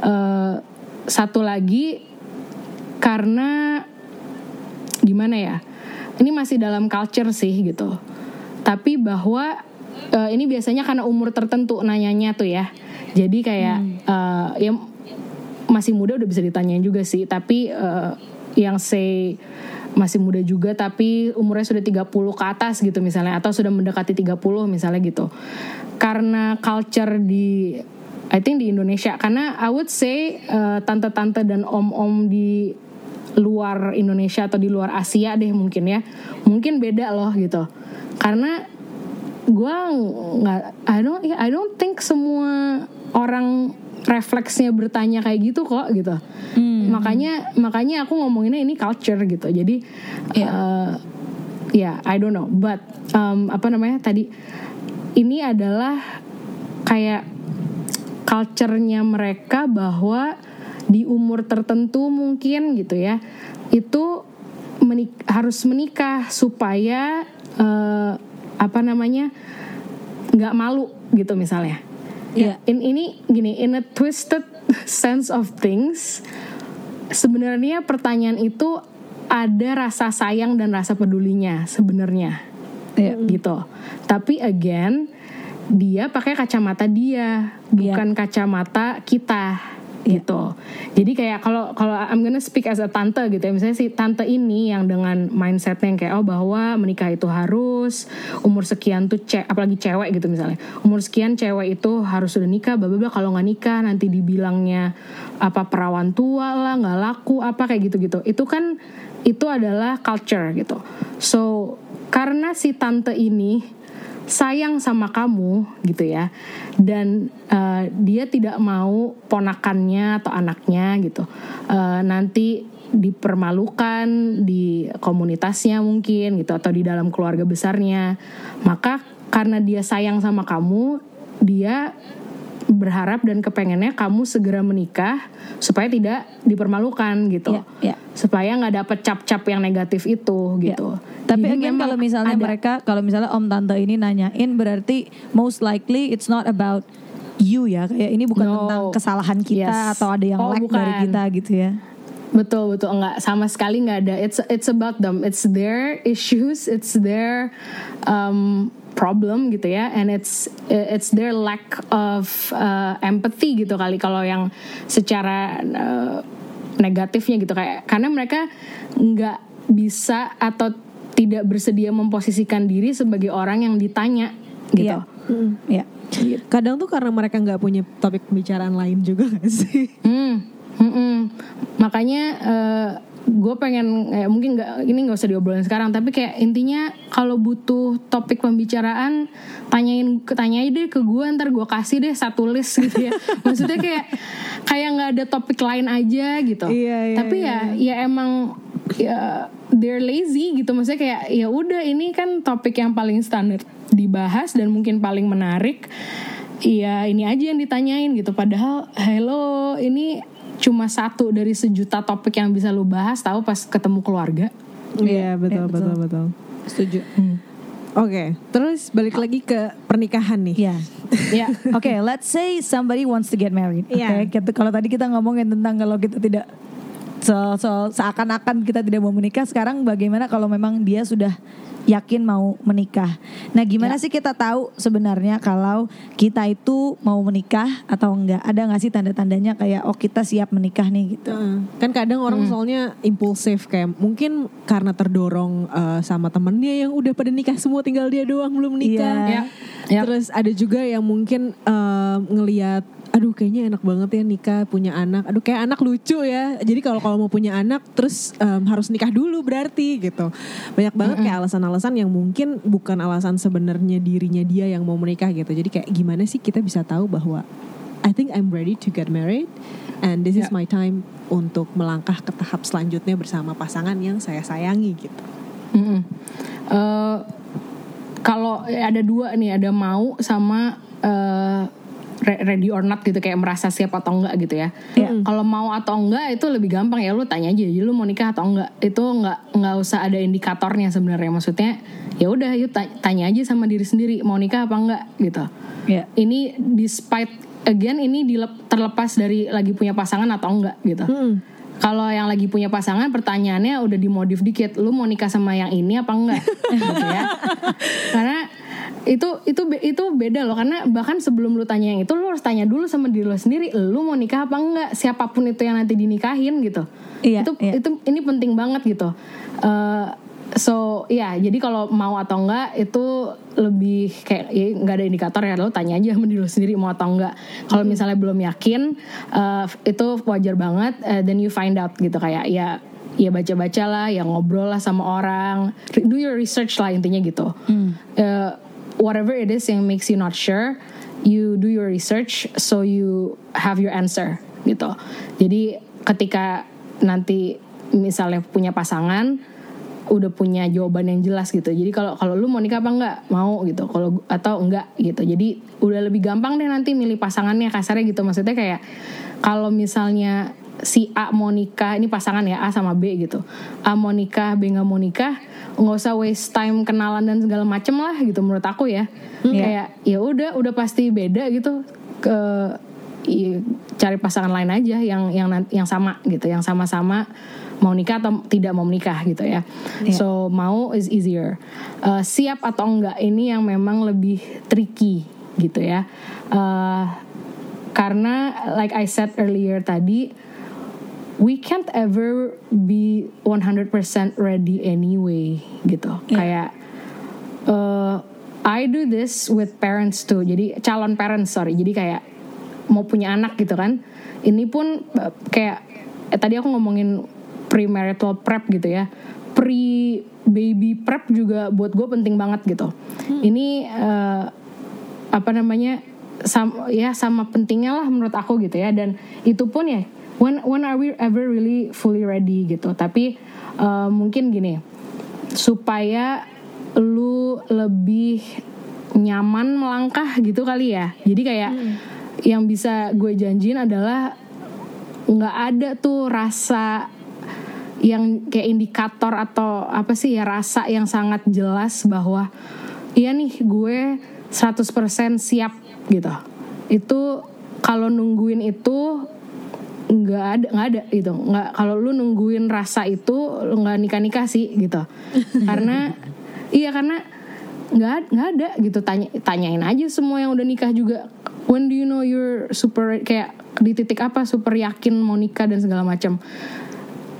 Uh, satu lagi karena gimana ya ini masih dalam culture sih gitu. Tapi bahwa uh, ini biasanya karena umur tertentu nanyanya tuh ya. Jadi kayak uh, ya masih muda udah bisa ditanyain juga sih. Tapi uh, yang say masih muda juga tapi umurnya sudah 30 ke atas gitu misalnya atau sudah mendekati 30 misalnya gitu. Karena culture di I think di Indonesia karena I would say uh, tante-tante dan om-om di luar Indonesia atau di luar Asia deh mungkin ya. Mungkin beda loh gitu. Karena gue nggak I don't I don't think semua orang refleksnya bertanya kayak gitu kok gitu hmm. makanya makanya aku ngomonginnya ini culture gitu jadi ya yeah. uh, yeah, I don't know but um, apa namanya tadi ini adalah kayak culture-nya mereka bahwa di umur tertentu mungkin gitu ya itu menik harus menikah supaya uh, apa namanya nggak malu gitu misalnya Yeah. In ini gini, in a twisted sense of things, sebenarnya pertanyaan itu ada rasa sayang dan rasa pedulinya sebenarnya. Yeah. Gitu. Tapi again, dia pakai kacamata dia, bukan yeah. kacamata kita gitu. Jadi kayak kalau kalau I'm gonna speak as a tante gitu ya, misalnya si tante ini yang dengan mindsetnya yang kayak oh bahwa menikah itu harus umur sekian tuh cek apalagi cewek gitu misalnya umur sekian cewek itu harus sudah nikah, bla bla kalau nggak nikah nanti dibilangnya apa perawan tua lah nggak laku apa kayak gitu gitu. Itu kan itu adalah culture gitu. So karena si tante ini sayang sama kamu gitu ya. Dan uh, dia tidak mau ponakannya atau anaknya gitu. Uh, nanti dipermalukan di komunitasnya mungkin gitu atau di dalam keluarga besarnya. Maka karena dia sayang sama kamu dia berharap dan kepengennya kamu segera menikah supaya tidak dipermalukan gitu, yeah, yeah. supaya nggak dapet cap-cap yang negatif itu gitu. Yeah. Tapi again kalau misalnya ada, mereka, kalau misalnya om tante ini nanyain berarti most likely it's not about you ya, kayak ini bukan no. tentang kesalahan kita yes. atau ada yang oh, lack bukan. dari kita gitu ya. Betul betul enggak sama sekali nggak ada. It's it's about them. It's their issues. It's their um, problem gitu ya and it's it's their lack of uh, empathy gitu kali kalau yang secara uh, negatifnya gitu kayak karena mereka nggak bisa atau tidak bersedia memposisikan diri sebagai orang yang ditanya gitu. Iya. Mm, ya. Kadang tuh karena mereka nggak punya topik pembicaraan lain juga gak sih? Hmm. Mm -mm. Makanya uh, gue pengen eh, mungkin nggak ini nggak usah diobrolin sekarang tapi kayak intinya kalau butuh topik pembicaraan tanyain tanyain deh ke gue ntar gue kasih deh satu list gitu ya. (laughs) Maksudnya kayak kayak nggak ada topik lain aja gitu. Iya, iya, tapi ya iya. ya emang ya they're lazy gitu. Maksudnya kayak ya udah ini kan topik yang paling standar dibahas dan mungkin paling menarik. Iya ini aja yang ditanyain gitu. Padahal hello ini cuma satu dari sejuta topik yang bisa lu bahas tahu pas ketemu keluarga. Iya yeah, betul, yeah, betul betul betul. Setuju. Hmm. Oke, okay, terus balik lagi ke pernikahan nih. Iya. Yeah. (laughs) Oke, okay, let's say somebody wants to get married. Oke, okay? kalau tadi kita ngomongin tentang kalau kita tidak so, so seakan-akan kita tidak mau menikah, sekarang bagaimana kalau memang dia sudah yakin mau menikah. Nah, gimana ya. sih kita tahu sebenarnya kalau kita itu mau menikah atau enggak? Ada nggak sih tanda-tandanya kayak oh kita siap menikah nih gitu? Uh, kan kadang orang hmm. soalnya impulsif kayak mungkin karena terdorong uh, sama temennya yang udah pada nikah semua tinggal dia doang belum nikah. Yeah. Yeah. Terus ada juga yang mungkin uh, ngelihat aduh kayaknya enak banget ya nikah punya anak aduh kayak anak lucu ya jadi kalau kalau mau punya anak terus um, harus nikah dulu berarti gitu banyak banget kayak alasan-alasan yang mungkin bukan alasan sebenarnya dirinya dia yang mau menikah gitu jadi kayak gimana sih kita bisa tahu bahwa I think I'm ready to get married and this yeah. is my time untuk melangkah ke tahap selanjutnya bersama pasangan yang saya sayangi gitu mm -hmm. uh, kalau ada dua nih ada mau sama uh, ready or not gitu kayak merasa siap atau enggak gitu ya. Yeah. Kalau mau atau enggak itu lebih gampang ya lu tanya aja, jadi lu mau nikah atau enggak. Itu enggak enggak usah ada indikatornya sebenarnya. Maksudnya ya udah yuk tanya aja sama diri sendiri mau nikah apa enggak gitu. Yeah. Ini despite again ini terlepas dari lagi punya pasangan atau enggak gitu. Mm. Kalau yang lagi punya pasangan pertanyaannya udah dimodif dikit, lu mau nikah sama yang ini apa enggak? (laughs) gitu ya. Karena itu itu itu beda loh karena bahkan sebelum lu tanya yang itu lu harus tanya dulu sama diri lu sendiri lu mau nikah apa enggak? Siapa pun itu yang nanti dinikahin gitu. Iya, itu iya. itu ini penting banget gitu. Eh, so ya jadi kalau mau atau enggak itu lebih kayak ya nggak ada indikator ya lo tanya aja sama diri lu sendiri mau atau enggak. Kalau misalnya belum yakin eh, itu wajar banget eh, then you find out gitu. Kayak ya ya baca-baca lah ya ngobrol lah sama orang. Do your research lah intinya gitu. Eh, whatever it is yang makes you not sure you do your research so you have your answer gitu. Jadi ketika nanti misalnya punya pasangan udah punya jawaban yang jelas gitu. Jadi kalau kalau lu mau nikah apa enggak? Mau gitu. Kalau atau enggak gitu. Jadi udah lebih gampang deh nanti milih pasangannya kasarnya gitu. Maksudnya kayak kalau misalnya si A mau nikah ini pasangan ya A sama B gitu. A mau nikah B nggak mau nikah nggak usah waste time kenalan dan segala macem lah gitu menurut aku ya. Kayak ya udah udah pasti beda gitu ke i- cari pasangan lain aja yang yang yang sama gitu yang sama-sama mau nikah atau tidak mau menikah gitu ya. So mau is easier. Eh, siap atau enggak ini yang memang lebih tricky gitu ya. Eh, karena like I said earlier tadi we can't ever be 100% ready anyway gitu. Kayak uh, I do this with parents too. Jadi calon parents sorry. Jadi kayak mau punya anak gitu kan. Ini pun uh, kayak eh, tadi aku ngomongin premarital prep gitu ya. Pre baby prep juga buat gue penting banget gitu. Ini uh, apa namanya sam, ya sama pentingnya lah menurut aku gitu ya. Dan itu pun ya when when are we ever really fully ready gitu? Tapi uh, mungkin gini supaya lu lebih nyaman melangkah gitu kali ya. Jadi kayak yang bisa gue janjiin adalah nggak ada tuh rasa yang kayak indikator atau apa sih ya rasa yang sangat jelas bahwa iya nih gue 100% siap gitu. Itu kalau nungguin itu nggak ada nggak ada gitu. Nggak kalau lu nungguin rasa itu lu nggak nikah nikah sih gitu. (laughs) Karena iya karena nggak nggak ada gitu. Tanya tanyain aja semua yang udah nikah juga. When do you know you're super kayak di titik apa super yakin mau nikah dan segala macam.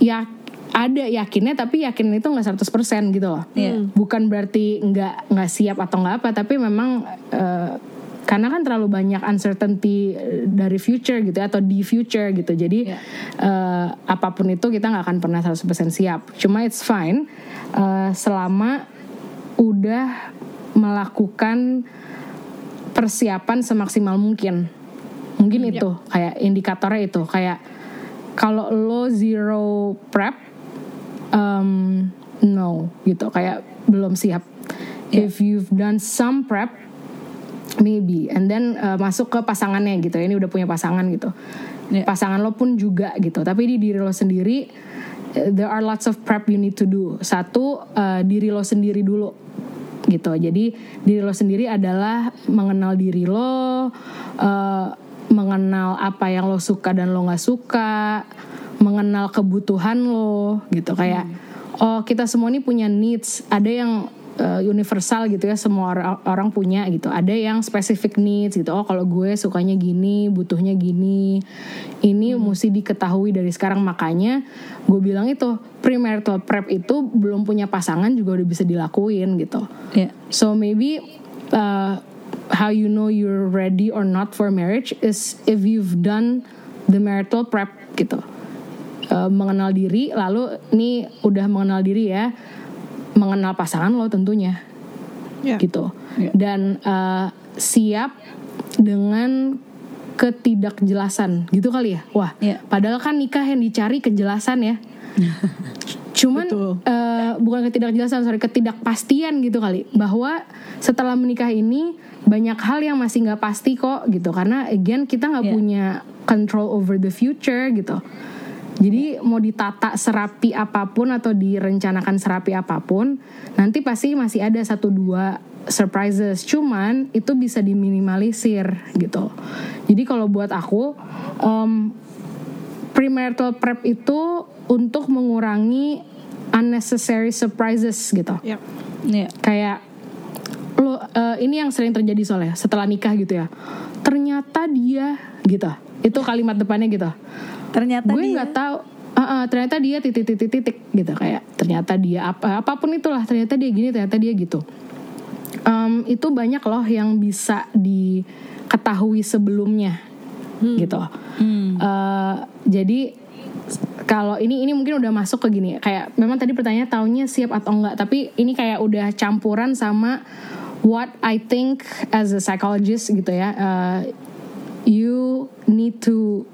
Ya ada yakinnya tapi yakin itu nggak 100% gitu loh. Iya. bukan berarti nggak nggak siap atau nggak apa tapi memang eh, karena kan terlalu banyak uncertainty eh, dari future gitu ya, atau di future gitu. Jadi Iya. eh, apa pun itu kita nggak akan pernah 100% siap. Cuma it's fine eh, selama udah melakukan persiapan semaksimal mungkin. Mungkin itu kayak indikatornya itu. Kayak kalau lo zero prep um, no gitu. Kayak belum siap. If you've done some prep maybe. And then uh, masuk ke pasangannya gitu. Ini udah punya pasangan gitu. Yeah. pasangan lo pun juga gitu. Tapi di diri lo sendiri uh, there are lots of prep you need to do. Satu uh, diri lo sendiri dulu gitu. Jadi diri lo sendiri adalah mengenal diri lo uh, mengenal apa yang lo suka dan lo nggak suka mengenal kebutuhan lo gitu. Kayak oh kita semua ini punya needs. Ada yang uh, universal gitu ya semua orang, orang punya gitu. Ada yang specific needs gitu. Oh kalau gue sukanya gini butuhnya gini. Ini mesti diketahui dari sekarang. Makanya gue bilang itu premarital prep itu belum punya pasangan juga udah bisa dilakuin gitu. Iya. So maybe uh, how you know you're ready or not for marriage is if you've done the marital prep gitu. Uh, mengenal diri, lalu ini udah mengenal diri ya, mengenal pasangan lo tentunya, Ya. gitu. Iya. Dan uh, siap dengan ketidakjelasan, gitu kali ya. Wah, Iya. padahal kan nikah yang dicari kejelasan ya. (laughs) Cuman Betul. eh, bukan ketidakjelasan, sorry ketidakpastian gitu kali. Bahwa setelah menikah ini banyak hal yang masih nggak pasti kok gitu. Karena again kita nggak Iya. punya control over the future gitu. Jadi mau ditata serapi apa pun atau direncanakan serapi apa pun, nanti pasti masih ada satu dua surprises. Cuman itu bisa diminimalisir gitu. Jadi kalau buat aku, em, premarital prep itu untuk mengurangi unnecessary surprises gitu Ya. Iya. kayak lo eh, ini yang sering terjadi soalnya setelah nikah gitu ya. Ternyata dia gitu. Itu kalimat depannya gitu. Ternyata gue nggak tahu. Ah, ah, ternyata dia titik titik titik gitu kayak ternyata dia apa apa pun itulah ternyata dia gini ternyata dia gitu. Em, itu banyak loh yang bisa diketahui sebelumnya gitu. Eh, jadi kalau ini ini mungkin udah masuk ke gini kayak memang tadi pertanyaan tahunnya siap atau enggak tapi ini kayak udah campuran sama what I think as a psychologist gitu ya uh, you need to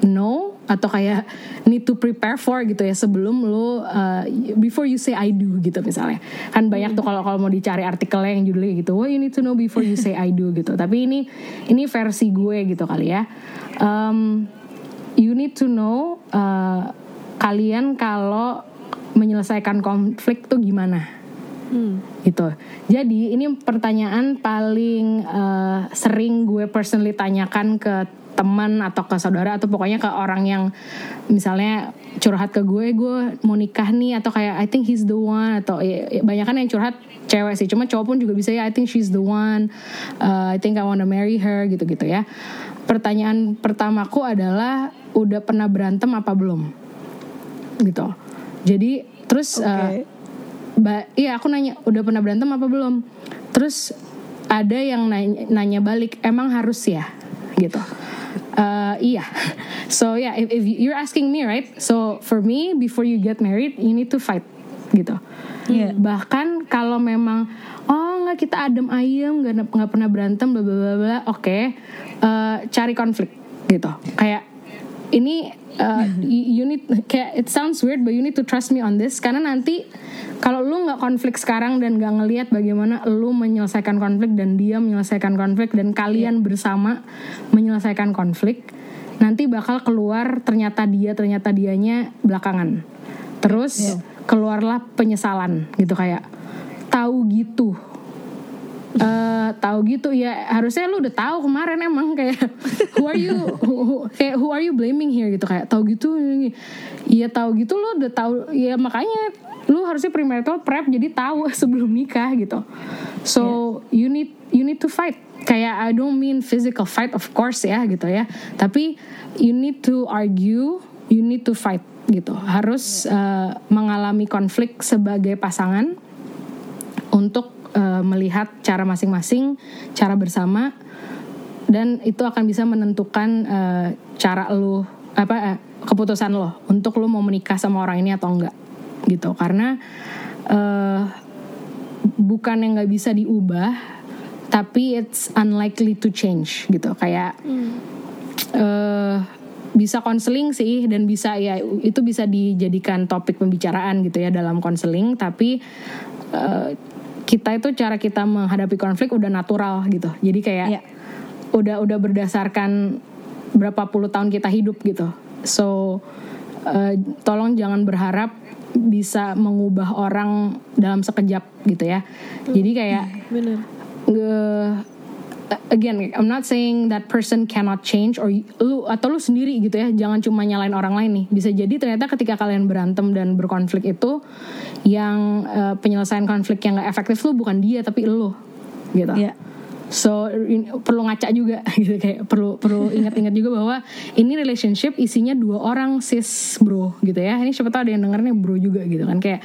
know atau kayak need to prepare for gitu ya sebelum lo uh, before you say I do gitu misalnya. Kan banyak tuh kalau kalau mau dicari artikelnya yang judulnya gitu what you need to know before you say I do gitu. Tapi ini ini versi gue gitu kali ya. Um, you need to know uh, kalian kalau menyelesaikan konflik tuh gimana? Gitu. Jadi ini pertanyaan paling uh, sering gue personally tanyakan ke teman atau ke saudara atau pokoknya ke orang yang misalnya curhat ke gue, gue mau nikah nih atau kayak I think he's the one atau ya, ya, banyak kan yang curhat cewek sih, cuma cowok pun juga bisa ya I think she's the one, uh, I think I wanna marry her gitu-gitu ya. Pertanyaan pertamaku adalah udah pernah berantem apa belum? Gitu. Jadi terus uh, Ba iya aku nanya udah pernah berantem apa belum? Terus ada yang nanya, nanya balik emang harus ya gitu. Uh, iya. (laughs) So yeah, if, if you're asking me right, so for me before you get married you need to fight gitu. Iya. Bahkan kalau memang oh nggak kita adem ayem nggak nggak pernah berantem bla bla bla oke Eh, cari konflik gitu. Kayak ini uh, you need kayak it sounds weird but you need to trust me on this. Karena nanti kalau lu nggak konflik sekarang dan nggak ngelihat bagaimana lu menyelesaikan konflik dan dia menyelesaikan konflik dan kalian bersama menyelesaikan konflik nanti bakal keluar ternyata dia ternyata dianya belakangan. Terus keluarlah penyesalan gitu kayak tahu gitu eh tahu gitu ya. Harusnya lu udah tahu kemarin emang kayak who are you who, who- kayak who are you blaming here gitu. Kayak tahu gitu iya tahu gitu lu udah tahu ya makanya lu harusnya premarital prep jadi tahu (laughs) sebelum nikah gitu. So you need you need to fight. Kayak I don't mean physical fight of course ya gitu ya. Tapi you need to argue you need to fight gitu. Harus eh, mengalami konflik sebagai pasangan untuk eh, melihat cara masing-masing, cara bersama, dan itu akan bisa menentukan eh, cara lu apa eh, keputusan lo untuk lu mau menikah sama orang ini atau enggak gitu. Karena eh bukan yang nggak bisa diubah tapi it's unlikely to change gitu. Kayak eh bisa konseling sih dan bisa ya itu bisa dijadikan topik pembicaraan gitu ya dalam konseling tapi eh, kita itu cara kita menghadapi konflik udah natural gitu jadi kayak Iya. udah udah berdasarkan berapa puluh tahun kita hidup gitu so eh, tolong jangan berharap bisa mengubah orang dalam sekejap gitu ya jadi kayak Bener. nge- again I'm not saying that person cannot change or lu atau lu sendiri gitu ya jangan cuma nyalain orang lain nih bisa jadi ternyata ketika kalian berantem dan berkonflik itu yang eh, penyelesaian konflik yang gak efektif lu bukan dia tapi lu gitu Iya. So in- perlu ngaca juga (laughs) gitu kayak perlu perlu ingat-ingat juga bahwa ini relationship isinya dua orang sis bro gitu ya. Ini siapa tahu ada yang dengernya bro juga gitu kan kayak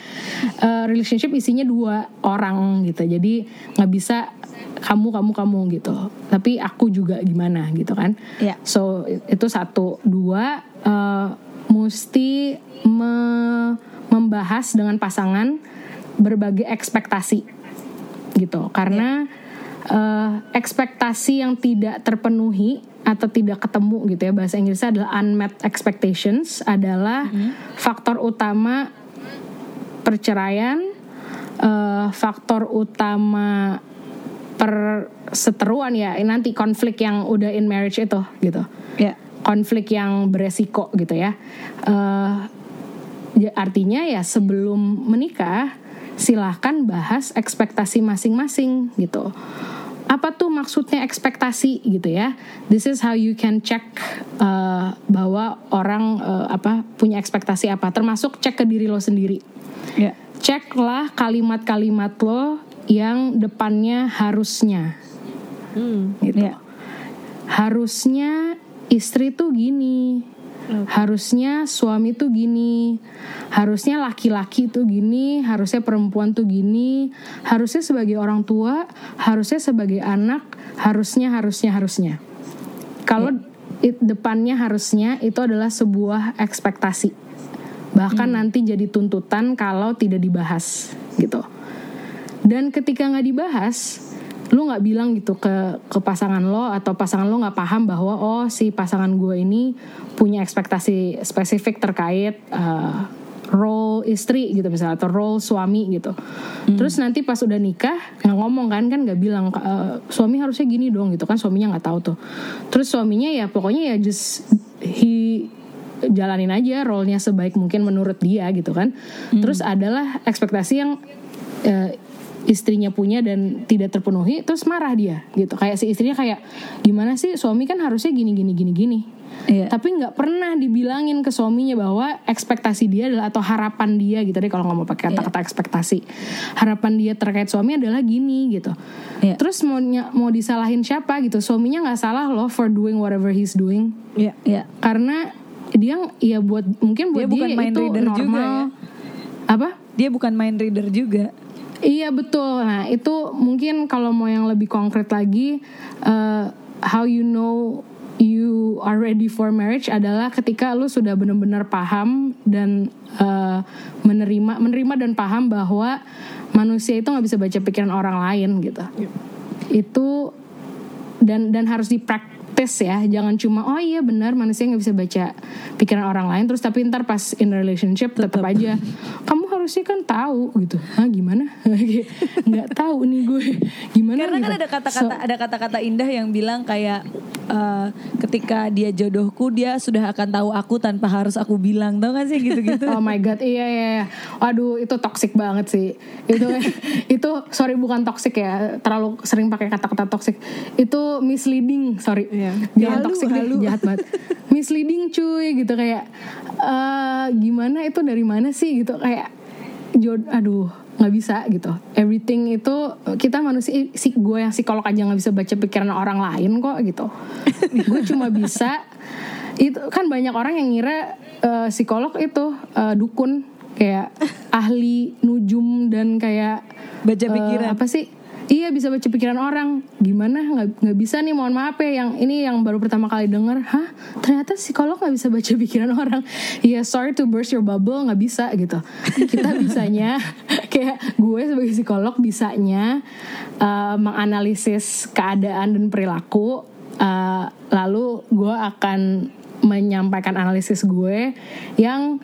eh, relationship isinya dua orang gitu. Jadi nggak bisa kamu kamu kamu gitu. Tapi aku juga gimana gitu kan. Iya. So itu satu, dua eh, mesti me- membahas dengan pasangan berbagai ekspektasi gitu karena eh, ekspektasi yang tidak terpenuhi atau tidak ketemu gitu ya bahasa Inggrisnya adalah unmet expectations adalah faktor utama perceraian eh, faktor utama perseteruan ya nanti konflik yang udah in marriage itu gitu Ya. konflik yang beresiko gitu ya. Ya artinya ya sebelum menikah silahkan bahas ekspektasi masing-masing gitu. Apa tuh maksudnya ekspektasi gitu ya? This is how you can check eh, bahwa orang eh, apa punya ekspektasi apa, termasuk cek ke diri lo sendiri Ya. ceklah kalimat-kalimat lo yang depannya harusnya Hmm. gitu. Iya. Harusnya istri tuh gini. Harusnya suami tuh gini. Harusnya laki-laki tuh gini, harusnya perempuan tuh gini. Harusnya sebagai orang tua, harusnya sebagai anak, harusnya harusnya harusnya. Kalau it- depannya harusnya itu adalah sebuah ekspektasi. Bahkan nanti jadi tuntutan kalau tidak dibahas gitu. Dan ketika nggak dibahas, lu nggak bilang gitu ke ke pasangan lo atau pasangan lo nggak paham bahwa oh si pasangan gue ini punya ekspektasi spesifik terkait uh, role istri gitu misalnya atau role suami gitu. Terus nanti pas udah nikah nggak ngomong kan kan nggak bilang "Eh, suami harusnya gini dong gitu kan suaminya nggak tahu tuh. Terus suaminya ya pokoknya ya just he jalanin aja role-nya sebaik mungkin menurut dia gitu kan. Terus adalah ekspektasi yang eh, istrinya punya dan tidak terpenuhi terus marah dia gitu. Kayak si istrinya kayak gimana sih suami kan harusnya gini gini gini gini. Iya. Tapi nggak pernah dibilangin ke suaminya bahwa ekspektasi dia adalah atau harapan dia gitu deh kalau nggak mau pakai kata-kata ekspektasi. Harapan dia terkait suami adalah gini gitu. Iya. Terus mau mau disalahin siapa gitu? Suaminya nggak salah loh for doing whatever he's doing Iya. Iya. karena dia ya buat mungkin buat Dia dia, bukan mind itu reader normal. juga ya. Apa? Dia bukan mind reader juga. Iya betul. Nah itu mungkin kalau mau yang lebih konkret lagi, uh, how you know you are ready for marriage adalah ketika lu sudah benar-benar paham dan uh, menerima menerima dan paham bahwa manusia itu nggak bisa baca pikiran orang lain gitu. Itu dan dan harus dipraktis ya jangan cuma oh iya benar manusia nggak bisa baca pikiran orang lain terus tapi ntar pas in relationship tetap aja kamu harusnya kan tahu gitu ah gimana (laughs) nggak tahu nih gue gimana Karena kan gitu. ada kata-kata So- ada kata-kata indah yang bilang kayak eh, ketika dia jodohku dia sudah akan tahu aku tanpa harus aku bilang tau gak sih gitu-gitu. (laughs) Oh my god, iya iya. iya. Waduh, itu toxic banget sih. Itu (laughs) itu sorry bukan toxic ya. Terlalu sering pakai kata-kata toxic. Itu misleading, sorry. Iya. Jangan Halu, toxic deh, halu. jahat banget. misleading cuy gitu kayak eh gimana itu dari mana sih gitu kayak jod aduh nggak bisa gitu. Everything itu kita manusia si gue yang psikolog aja nggak bisa baca pikiran orang lain kok gitu. (laughs) Gue cuma bisa itu kan banyak orang yang ngira eh, psikolog itu eh, dukun. Kayak (laughs) ahli nujum dan kayak Baca eh, pikiran. apa sih Iya bisa baca pikiran orang. Gimana nggak bisa nih mohon maaf ya yang ini yang baru pertama kali denger. Hah ternyata psikolog nggak bisa baca (laughs) pikiran orang. Iya sorry to burst your bubble nggak bisa gitu. Kita bisanya (laughs) kayak gue sebagai psikolog bisanya eh, menganalisis keadaan dan perilaku. eh, lalu gue akan menyampaikan analisis gue yang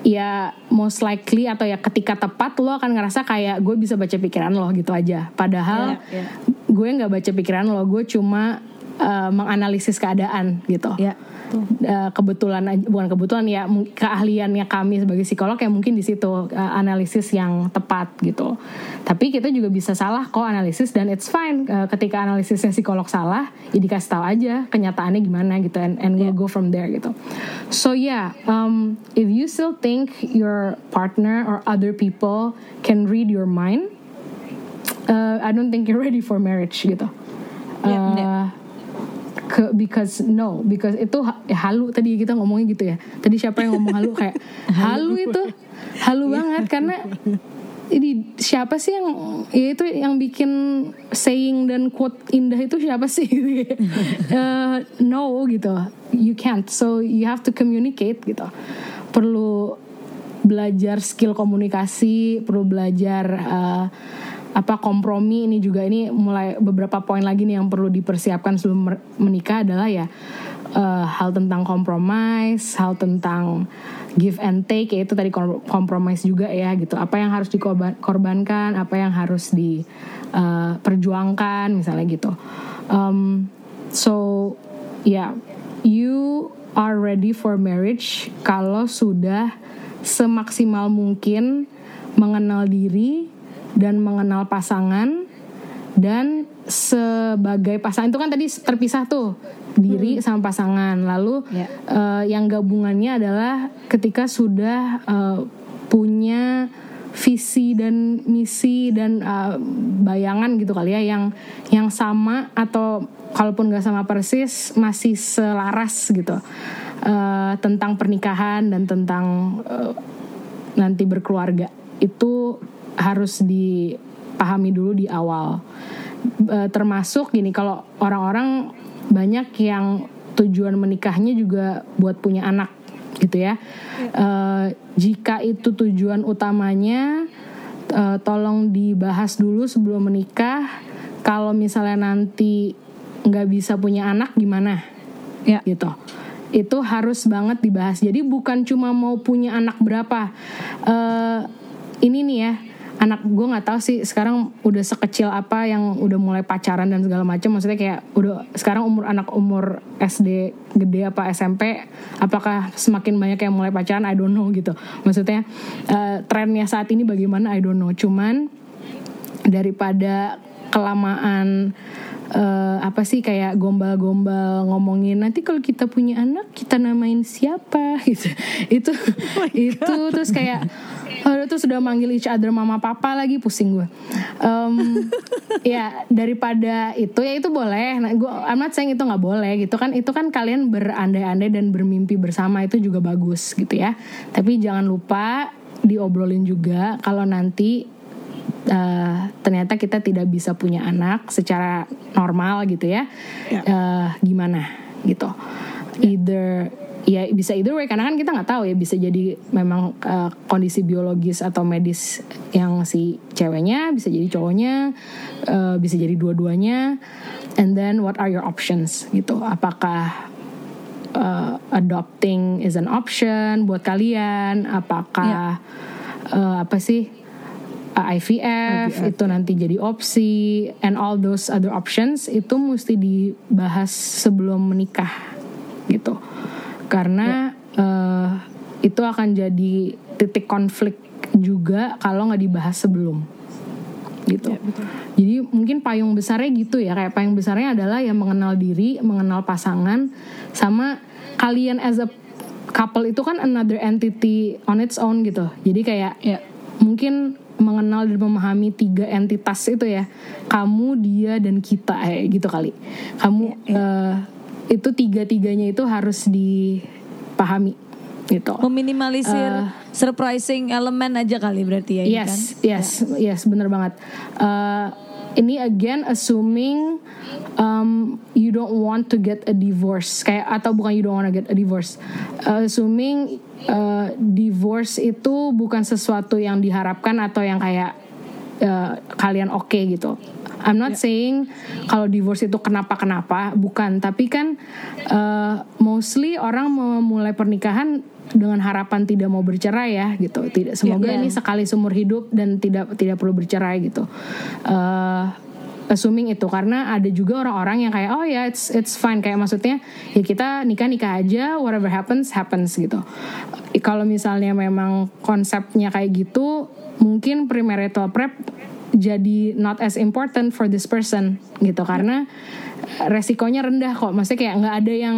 ya most likely atau ya ketika tepat lo akan ngerasa kayak gue bisa baca pikiran lo gitu aja. Padahal Iya, iya. gue nggak baca pikiran lo, gue cuma uh, menganalisis keadaan gitu. Ya. Uh, kebetulan bukan kebetulan ya keahliannya kami sebagai psikolog ya mungkin di situ uh, analisis yang tepat gitu. Tapi kita juga bisa salah kok analisis dan it's fine Uh, ketika analisisnya psikolog salah ya dikasih tahu aja kenyataannya gimana gitu and, and we'll go from there gitu. So yeah, um, if you still think your partner or other people can read your mind, uh, I don't think you're ready for marriage gitu. Ya, Uh, ya. Ke because no because itu ya, halu tadi kita ngomongnya gitu ya. Tadi siapa yang ngomong halu? Kayak (laughs) halu. Itu halu banget karena ini siapa sih yang ya itu yang bikin saying dan quote indah itu siapa sih? (laughs) Eh, no gitu. You can't. So you have to communicate gitu. Perlu belajar skill komunikasi perlu belajar eh, apa kompromi ini juga ini mulai beberapa poin lagi nih yang perlu dipersiapkan sebelum menikah adalah ya eh, hal tentang compromise, hal tentang give and take yaitu tadi kom- compromise juga ya gitu. Apa yang harus dikorbankan, apa yang harus diperjuangkan misalnya gitu. Um, so ya yeah, you are ready for marriage kalau sudah semaksimal mungkin mengenal diri dan mengenal pasangan dan sebagai pasangan. Itu kan tadi terpisah tuh diri sama pasangan. Lalu Ya. eh, yang gabungannya adalah ketika sudah eh, punya visi dan misi dan uh, bayangan gitu kali ya yang yang sama atau kalaupun nggak sama persis masih selaras gitu. Uh, tentang pernikahan dan tentang uh, nanti berkeluarga. Itu harus dipahami dulu di awal termasuk gini kalau orang-orang banyak yang tujuan menikahnya juga buat punya anak gitu ya. Uh, jika itu tujuan utamanya, uh, tolong dibahas dulu sebelum menikah. Kalau misalnya nanti nggak bisa punya anak gimana? Ya. Gitu. Itu harus banget dibahas. Jadi bukan cuma mau punya anak berapa. Uh, ini nih ya anak gue nggak tahu sih sekarang udah sekecil apa yang udah mulai pacaran dan segala macam maksudnya kayak udah sekarang umur anak umur SD gede apa SMP apakah semakin banyak yang mulai pacaran? I don't know gitu. Maksudnya uh, trennya saat ini bagaimana? I don't know. Cuman daripada kelamaan uh, apa sih kayak gombal-gombal ngomongin nanti kalau kita punya anak kita namain siapa? (laughs) Gitu. Itu oh itu terus kayak Aduh tuh sudah manggil each other mama papa lagi pusing gue. Um, (laughs) ya daripada itu ya itu boleh. Nah, gue amat sayang itu nggak boleh gitu kan. Itu kan kalian berandai-andai dan bermimpi bersama itu juga bagus gitu ya. Tapi jangan lupa diobrolin juga kalau nanti uh, ternyata kita tidak bisa punya anak secara normal gitu ya. ya. Uh, gimana gitu. Either ya bisa either way karena kan kita nggak tahu ya bisa jadi memang uh, kondisi biologis atau medis yang si ceweknya bisa jadi cowoknya uh, bisa jadi dua-duanya. And then what are your options gitu? Apakah uh, adopting is an option buat kalian? Apakah yeah. uh, apa sih? Uh, IVF, IVF itu nanti jadi opsi. And all those other options itu mesti dibahas sebelum menikah gitu karena ya. uh, itu akan jadi titik konflik juga kalau nggak dibahas sebelum gitu. Ya, betul. Jadi mungkin payung besarnya gitu ya kayak payung besarnya adalah yang mengenal diri, mengenal pasangan, sama kalian as a couple itu kan another entity on its own gitu. Jadi kayak ya. mungkin mengenal dan memahami tiga entitas itu ya, kamu, dia dan kita eh gitu kali. Kamu ya, ya. Uh, itu tiga-tiganya itu harus dipahami gitu. Meminimalisir uh, surprising elemen aja kali berarti ya. Yes, kan? yes, ya. yes, bener banget. Uh, ini again assuming um, you don't want to get a divorce kayak atau bukan you don't want to get a divorce. Uh, assuming uh, divorce itu bukan sesuatu yang diharapkan atau yang kayak uh, kalian oke okay gitu I'm not yeah. saying kalau divorce itu kenapa-kenapa, bukan. Tapi kan uh, mostly orang memulai pernikahan dengan harapan tidak mau bercerai ya gitu. Tidak semoga yeah, yeah. ini sekali seumur hidup dan tidak tidak perlu bercerai gitu. Uh, assuming itu karena ada juga orang-orang yang kayak oh ya yeah, it's it's fine kayak maksudnya ya kita nikah nikah aja whatever happens happens gitu kalau misalnya memang konsepnya kayak gitu mungkin premarital prep jadi not as important for this person gitu karena resikonya rendah kok maksudnya kayak nggak ada yang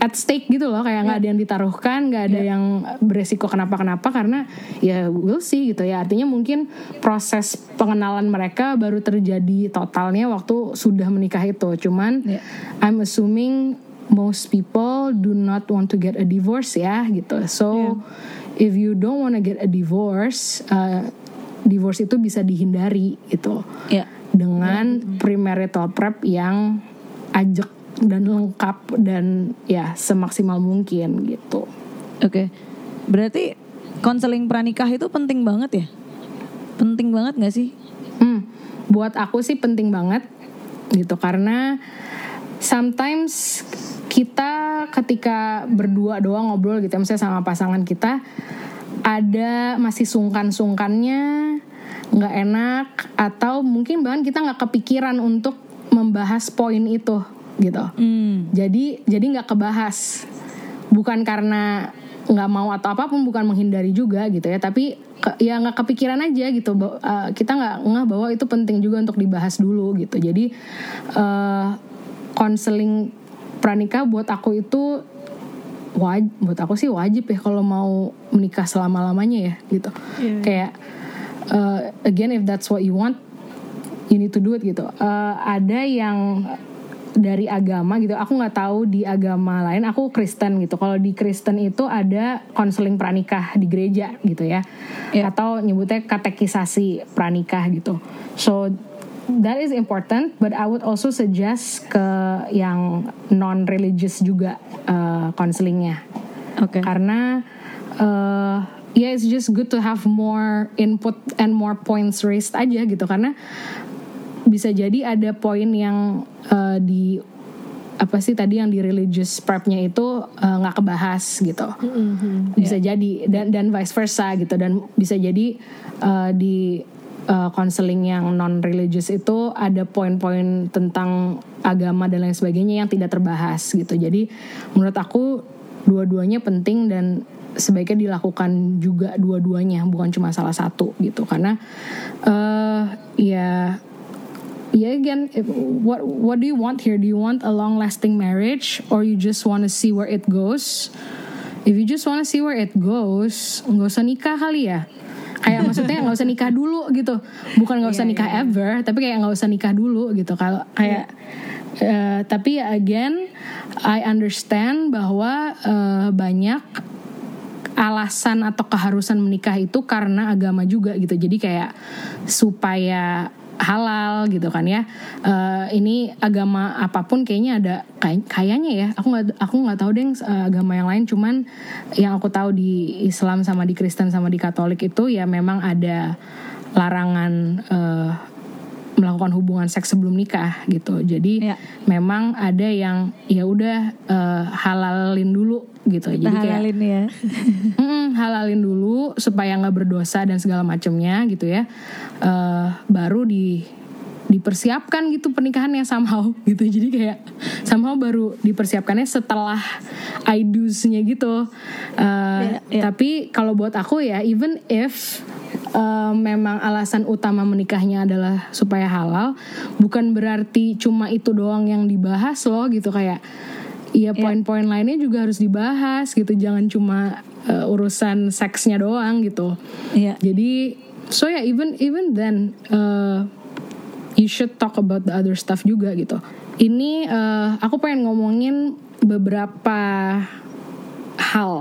at stake gitu loh kayak nggak yeah. ada yang ditaruhkan nggak ada yeah. yang beresiko kenapa kenapa karena ya we'll see gitu ya artinya mungkin proses pengenalan mereka baru terjadi totalnya waktu sudah menikah itu cuman yeah. I'm assuming most people do not want to get a divorce ya gitu so yeah. If you don't want to get a divorce uh, divorce itu bisa dihindari gitu ya. dengan ya. premarital prep yang ajak dan lengkap dan ya semaksimal mungkin gitu. Oke, berarti konseling pranikah itu penting banget ya? Penting banget gak sih? Hmm, buat aku sih penting banget gitu karena sometimes kita ketika berdua doang ngobrol gitu misalnya sama pasangan kita ada masih sungkan-sungkannya nggak enak atau mungkin bahkan kita nggak kepikiran untuk membahas poin itu gitu. Mm. jadi jadi nggak kebahas. Bukan karena nggak mau atau apa pun bukan menghindari juga gitu ya tapi ke, ya nggak kepikiran aja gitu uh, kita nggak nggak bahwa itu penting juga untuk dibahas dulu gitu. Jadi uh, pranika buat aku itu wajib buat aku sih wajib ya kalau mau menikah selama lamanya ya gitu. Iya. kayak uh, again if that's what you want you need to do it gitu. Uh, ada yang dari agama gitu aku nggak tahu di agama lain aku Kristen gitu. Kalau di Kristen itu ada konseling pranikah di gereja gitu ya. Iya. atau nyebutnya katekisasi pranikah gitu. So that is important but I would also suggest ke yang non religious juga uh, konselingnya Oke. karena uh, ya it's just good to have more input and more points raised aja gitu. Karena bisa jadi ada poin yang uh, di apa sih tadi yang di religious prepnya itu uh, nggak kebahas gitu. Bisa jadi dan dan vice versa gitu. Dan bisa jadi uh, di uh, counseling yang non religious itu ada poin-poin tentang agama dan lain sebagainya yang tidak terbahas gitu. Jadi menurut aku dua-duanya penting dan sebaiknya dilakukan juga dua-duanya bukan cuma salah satu gitu. Karena eh ya ya again what what do you want here? Do you want a long lasting marriage or you just want to see where it goes? If you just want to see where it goes nggak usah nikah kali ya kayak maksudnya nggak usah nikah dulu gitu. Bukan nggak usah nikah ever tapi kayak nggak usah nikah dulu gitu. Kalau kayak eh, tapi ya again I understand bahwa eh, banyak alasan atau keharusan menikah itu karena agama juga gitu. Jadi kayak supaya halal gitu kan ya. Eh, ini agama apa pun kayaknya ada kay- kayaknya ya. Aku nggak aku nggak tahu deh eh, agama yang lain. Cuman yang aku tahu di Islam sama di Kristen sama di Katolik itu ya memang ada larangan eh, melakukan hubungan seks sebelum nikah gitu. Jadi Ya. memang ada yang ya udah eh, halalin dulu gitu. Kita Jadi kayak halalin ya. (laughs) Mm, halalin dulu supaya nggak berdosa dan segala macamnya gitu ya. Eh, baru di dipersiapkan gitu pernikahannya somehow (laughs) gitu. Jadi kayak somehow baru dipersiapkannya setelah I do's-nya gitu. Eh, Iya, iya. Tapi kalau buat aku ya even if eh, memang alasan utama menikahnya adalah supaya halal, bukan berarti cuma itu doang yang dibahas loh gitu. Kayak Iya poin-poin lainnya juga harus dibahas gitu. Jangan cuma eh, urusan seksnya doang gitu. Iya. jadi so ya even even then uh, you should talk about the other stuff juga gitu. Ini uh, aku pengen ngomongin beberapa hal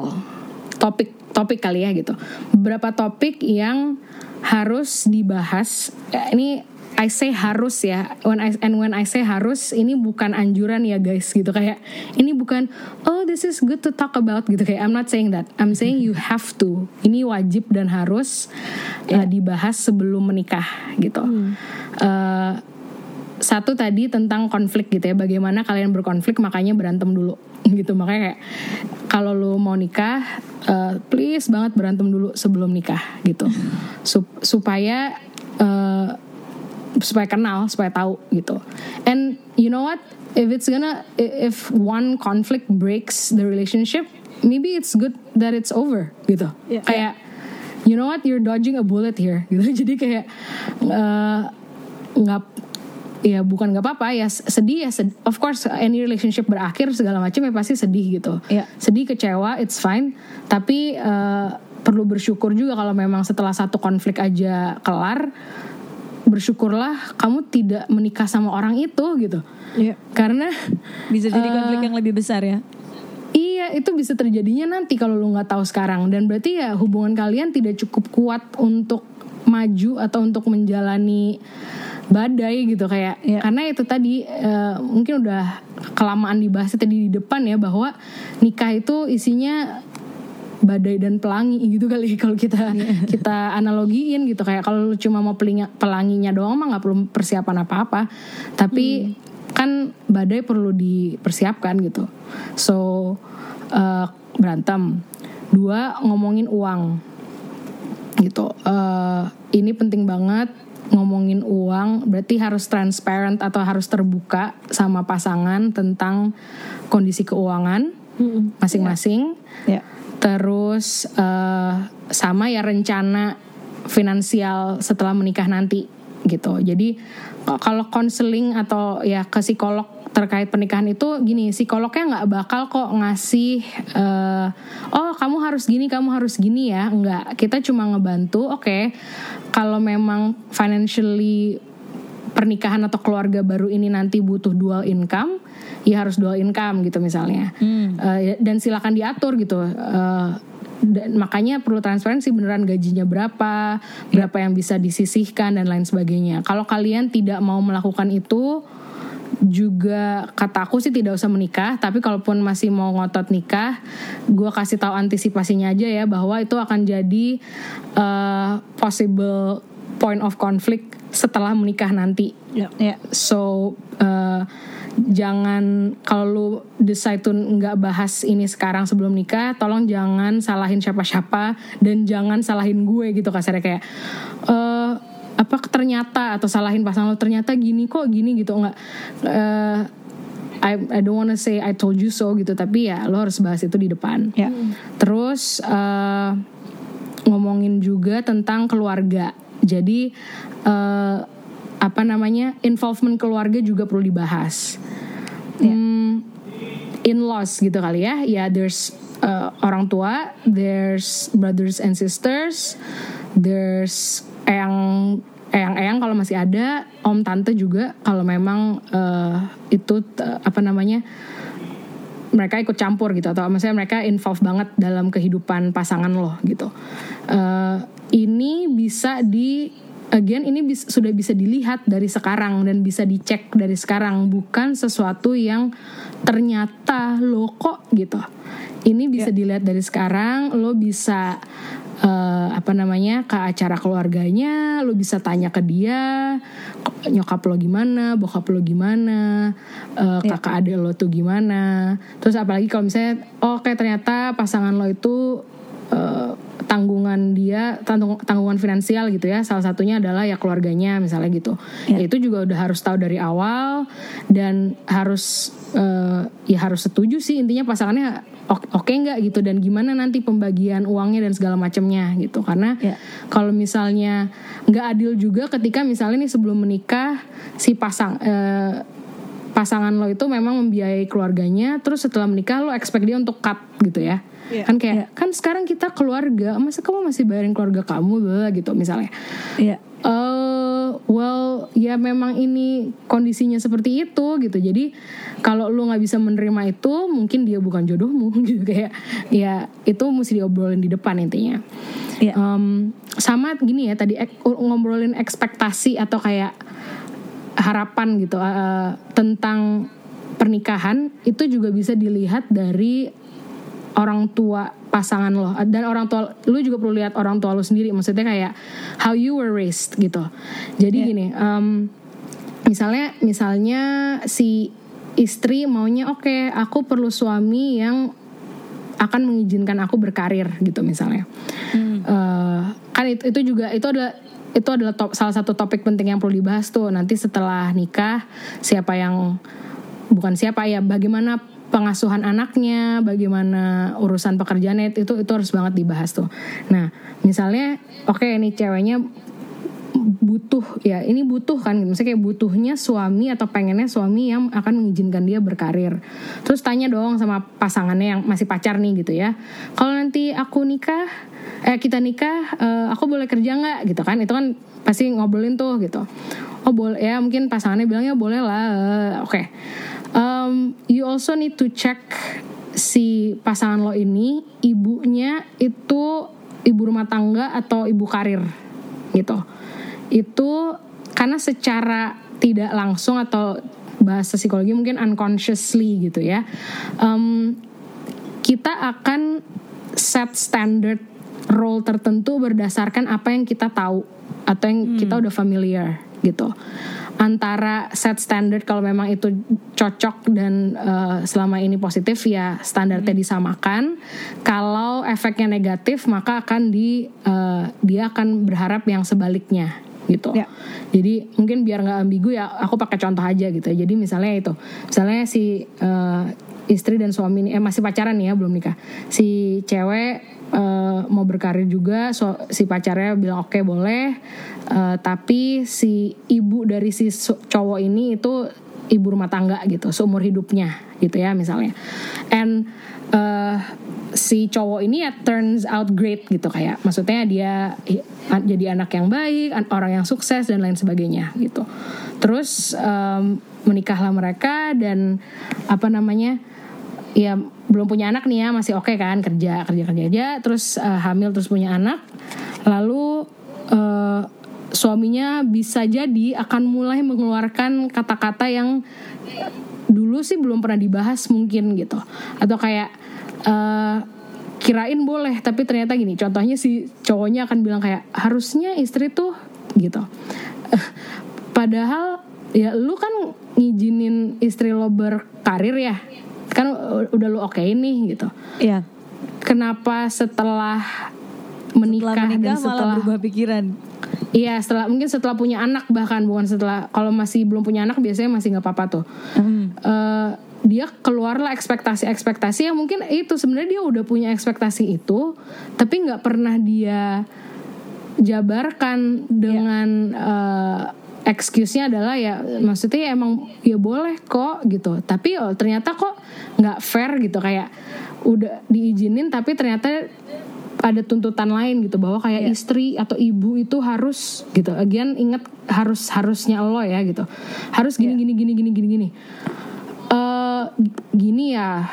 topik topik kali ya gitu. Beberapa topik yang harus dibahas Ya, ini I say harus ya. When I and when I say harus ini bukan anjuran ya guys gitu. Kayak ini bukan oh this is good to talk about gitu. Kayak I'm not saying that. I'm saying you have to. Ini wajib dan harus uh, dibahas sebelum menikah gitu. Uh, satu tadi tentang konflik gitu ya. Bagaimana kalian berkonflik makanya berantem dulu gitu. Makanya kayak kalau lu mau nikah uh, please banget berantem dulu sebelum nikah gitu. Sup- supaya uh, supaya kenal supaya tahu gitu. And you know what? If it's gonna if one conflict breaks the relationship maybe it's good that it's over gitu. Yeah. kayak you know what? You're dodging a bullet here gitu. (laughs) Jadi kayak eh, nggak ya bukan nggak apa-apa ya sedih ya sed- of course any relationship berakhir segala macam ya pasti sedih gitu Iya. sedih kecewa it's fine tapi eh, perlu bersyukur juga kalau memang setelah satu konflik aja kelar bersyukurlah kamu tidak menikah sama orang itu gitu Iya. karena Bisa jadi eh, konflik yang lebih besar ya. Iya, itu bisa terjadinya nanti kalau lu nggak tahu sekarang dan berarti ya hubungan kalian tidak cukup kuat untuk maju atau untuk menjalani badai gitu kayak Iya. karena itu tadi eh, mungkin udah kelamaan dibahas tadi di depan ya bahwa nikah itu isinya badai dan pelangi gitu kali kalau kita (laughs) kita analogiin gitu. Kayak kalau cuma mau pelinga- pelanginya doang mah nggak perlu persiapan apa-apa. Tapi kan badai perlu dipersiapkan gitu. So eh, berantem. Dua ngomongin uang gitu. Eh, ini penting banget ngomongin uang berarti harus transparent atau harus terbuka sama pasangan tentang kondisi keuangan masing-masing. Ya. terus eh, sama ya rencana finansial setelah menikah nanti gitu. Jadi kalau konseling atau ya ke psikolog terkait pernikahan itu gini psikolognya nggak bakal kok ngasih uh, oh kamu harus gini kamu harus gini ya nggak kita cuma ngebantu oke okay, kalau memang financially pernikahan atau keluarga baru ini nanti butuh dual income ya harus dual income gitu misalnya hmm. uh, dan silakan diatur gitu uh, dan makanya perlu transparansi beneran gajinya berapa, berapa yang bisa disisihkan dan lain sebagainya. Kalau kalian tidak mau melakukan itu, juga kata aku sih tidak usah menikah tapi kalaupun masih mau ngotot nikah gue kasih tahu antisipasinya aja ya bahwa itu akan jadi uh, possible point of conflict setelah menikah nanti yeah. Yeah. so uh, jangan kalau lu decide tuh nggak bahas ini sekarang sebelum nikah tolong jangan salahin siapa-siapa dan jangan salahin gue gitu kasarnya kayak uh, apa ternyata atau salahin pasangan lo ternyata gini kok gini gitu nggak uh, I, I don't wanna say I told you so gitu tapi ya lo harus bahas itu di depan yeah. terus uh, ngomongin juga tentang keluarga jadi uh, apa namanya involvement keluarga juga perlu dibahas yeah. hmm, in laws gitu kali ya ya yeah, there's uh, orang tua there's brothers and sisters there's eyang eyang-eyang kalau masih ada om tante juga kalau memang uh, itu uh, apa namanya mereka ikut campur gitu atau misalnya mereka involve banget dalam kehidupan pasangan lo gitu uh, ini bisa di again ini bis, sudah bisa dilihat dari sekarang dan bisa dicek dari sekarang bukan sesuatu yang ternyata lo kok gitu ini bisa yeah. dilihat dari sekarang lo bisa uh, apa namanya ke acara keluarganya lo bisa tanya ke dia nyokap lo gimana bokap lo gimana uh, kakak adik lo tuh gimana. Terus apalagi kalau misalnya oh kayak ternyata pasangan lo itu uh, tanggungan dia tanggung, tanggungan finansial gitu ya. Salah satunya adalah ya keluarganya misalnya gitu. Ya. ya itu juga udah harus tahu dari awal dan harus uh, ya harus setuju sih intinya pasangannya oke okay nggak gitu dan gimana nanti pembagian uangnya dan segala macamnya gitu karena ya. kalau misalnya nggak adil juga ketika misalnya nih sebelum menikah si pasang uh, pasangan lo itu memang membiayai keluarganya terus setelah menikah lo expect dia untuk cut gitu ya yeah. kan kayak yeah. kan sekarang kita keluarga masa kamu masih bayarin keluarga kamu gitu misalnya yeah. uh, well ya memang ini kondisinya seperti itu gitu. Jadi kalau lu nggak bisa menerima itu mungkin dia bukan jodohmu (laughs) gitu. Kayak ya itu mesti diobrolin di depan intinya. Yeah. um, sama gini ya tadi ek, ngobrolin ekspektasi atau kayak harapan gitu uh, tentang pernikahan itu juga bisa dilihat dari orang tua pasangan lo. Dan orang tua lu juga perlu lihat orang tua lo sendiri. Maksudnya kayak how you were raised gitu. Jadi yeah. gini um, misalnya misalnya si istri maunya oke okay, aku perlu suami yang akan mengizinkan aku berkarir gitu misalnya. Hmm. uh, kan itu, itu juga itu adalah itu adalah top, salah satu topik penting yang perlu dibahas tuh. Nanti setelah nikah siapa yang bukan siapa ya bagaimana pengasuhan anaknya, bagaimana urusan pekerjaannya itu itu harus banget dibahas tuh. Nah, misalnya oke okay, ini ceweknya butuh ya ini butuh kan misalnya kayak butuhnya suami atau pengennya suami yang akan mengizinkan dia berkarir. Terus tanya dong sama pasangannya yang masih pacar nih gitu ya. Kalau nanti aku nikah eh kita nikah eh, aku boleh kerja nggak? Gitu kan? Itu kan pasti ngobrolin tuh gitu. Oh boleh ya mungkin pasangannya bilangnya boleh lah. Oke. Okay um, you also need to check si pasangan lo ini ibunya itu ibu rumah tangga atau ibu karir gitu. Itu karena secara tidak langsung atau bahasa psikologi mungkin unconsciously gitu ya um, kita akan set standard role tertentu berdasarkan apa yang kita tahu atau yang hmm. kita udah familiar gitu antara set standard kalau memang itu cocok dan uh, selama ini positif ya standarnya hmm. disamakan. Kalau efeknya negatif maka akan di uh, dia akan berharap yang sebaliknya gitu. Ya. Jadi mungkin biar nggak ambigu ya aku pakai contoh aja gitu. Jadi misalnya itu, misalnya si uh, istri dan suami ini eh masih pacaran nih ya belum nikah. Si cewek uh, mau berkarir juga so, si pacarnya bilang oke okay, boleh. Uh, tapi si ibu dari si cowok ini itu ibu rumah tangga gitu seumur hidupnya gitu ya misalnya. And uh, si cowok ini ya turns out great gitu kayak maksudnya dia jadi anak yang baik orang yang sukses dan lain sebagainya gitu. Terus um, menikahlah mereka dan apa namanya ya belum punya anak nih ya masih oke okay kan kerja kerja kerja aja. Terus uh, hamil terus punya anak. Lalu uh, suaminya bisa jadi akan mulai mengeluarkan kata-kata yang dulu sih belum pernah dibahas mungkin gitu. Atau kayak uh, kirain boleh tapi ternyata gini contohnya si cowoknya akan bilang kayak harusnya istri tuh gitu. (laughs) Padahal ya lu kan ngizinin istri lo berkarir ya kan udah lu oke nih gitu iya kenapa setelah menikah, setelah menikah dan setelah malah berubah pikiran Iya setelah mungkin setelah punya anak bahkan bukan setelah kalau masih belum punya anak biasanya masih nggak apa-apa tuh. Mm. Uh, dia keluarlah ekspektasi-ekspektasi yang mungkin itu sebenarnya dia udah punya ekspektasi itu tapi nggak pernah dia jabarkan dengan yeah. uh, excuse-nya adalah ya maksudnya ya emang ya boleh kok gitu tapi oh, ternyata kok nggak fair gitu kayak udah diizinin tapi ternyata ada tuntutan lain gitu bahwa kayak yeah. istri atau ibu itu harus gitu. Again inget harus harusnya lo ya gitu. Harus gini yeah. gini gini gini gini gini. Uh, gini ya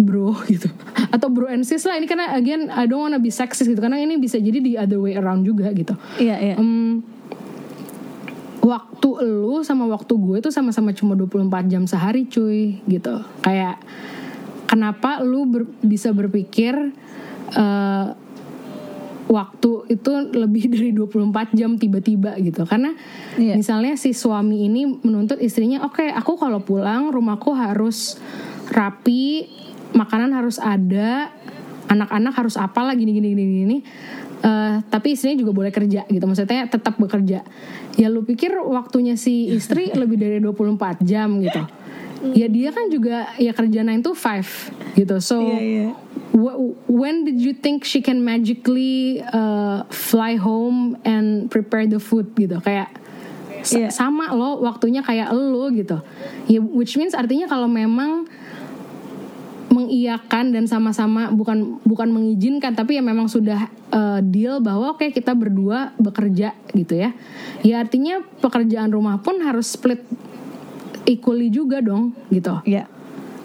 bro (laughs) gitu atau bro and sis lah ini karena again I don't wanna be sexist gitu karena ini bisa jadi di other way around juga gitu iya yeah, iya yeah. um, waktu lu sama waktu gue itu sama-sama cuma 24 jam sehari cuy gitu. Kayak kenapa lu ber, bisa berpikir uh, waktu itu lebih (laughs) dari 24 jam tiba-tiba gitu. Karena yeah. misalnya si suami ini menuntut istrinya oke okay, aku kalau pulang rumahku harus rapi makanan harus ada anak-anak harus apalah gini gini gini gini. Uh, tapi istrinya juga boleh kerja gitu. Maksudnya tetap bekerja ya lu pikir waktunya si istri (laughs) lebih dari 24 jam gitu ya dia kan juga ya kerja 9 to 5 gitu so yeah, yeah. when did you think she can magically uh, fly home and prepare the food gitu kayak yeah. sama lo waktunya kayak lo gitu ya which means artinya kalau memang mengiyakan dan sama-sama bukan bukan mengizinkan tapi ya memang sudah uh, deal bahwa oke okay, kita berdua bekerja gitu ya ya artinya pekerjaan rumah pun harus split equally juga dong gitu. Iya. Yeah.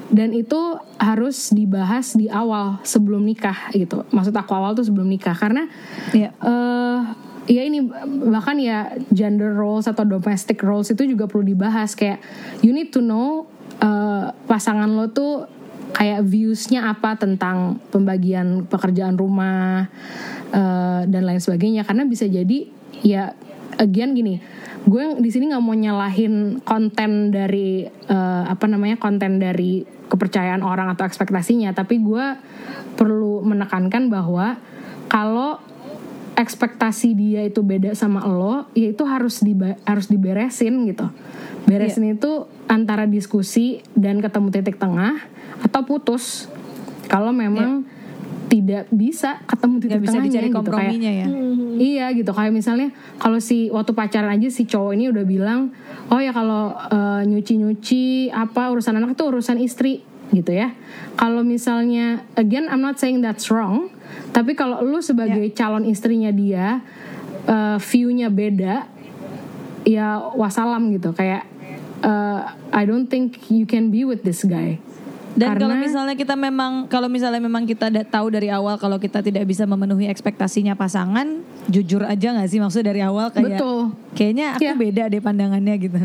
Dan itu harus dibahas di awal sebelum nikah gitu. Maksud aku awal tuh sebelum nikah karena yeah. Iya. uh, ya ini bahkan ya gender roles atau domestic roles itu juga perlu dibahas kayak you need to know uh, pasangan lo tuh kayak viewsnya apa tentang pembagian pekerjaan rumah uh, dan lain sebagainya. Karena bisa jadi ya again gini gue di sini nggak mau nyalahin konten dari uh, apa namanya konten dari kepercayaan orang atau ekspektasinya. Tapi gue perlu menekankan bahwa kalau ekspektasi dia itu beda sama lo ya itu harus di harus diberesin gitu beresin yeah. itu antara diskusi dan ketemu titik tengah atau putus. Kalau memang yeah tidak bisa ketemu titik Gak bisa tengahnya dicari gitu komprominya kayak, ya. Hmm, iya gitu. Kayak misalnya kalau si waktu pacaran aja si cowok ini udah bilang oh ya kalau uh, eh, nyuci nyuci apa urusan anak itu urusan istri gitu ya. Kalau misalnya again I'm not saying that's wrong tapi kalau lu sebagai yeah. calon istrinya dia uh, viewnya beda ya wasalam gitu. Kayak uh, I don't think you can be with this guy dan Karena, kalau misalnya kita memang kalau misalnya memang kita tahu dari awal kalau kita tidak bisa memenuhi ekspektasinya pasangan, jujur aja nggak sih maksud dari awal kayak Betul. kayaknya aku ya. beda deh pandangannya gitu.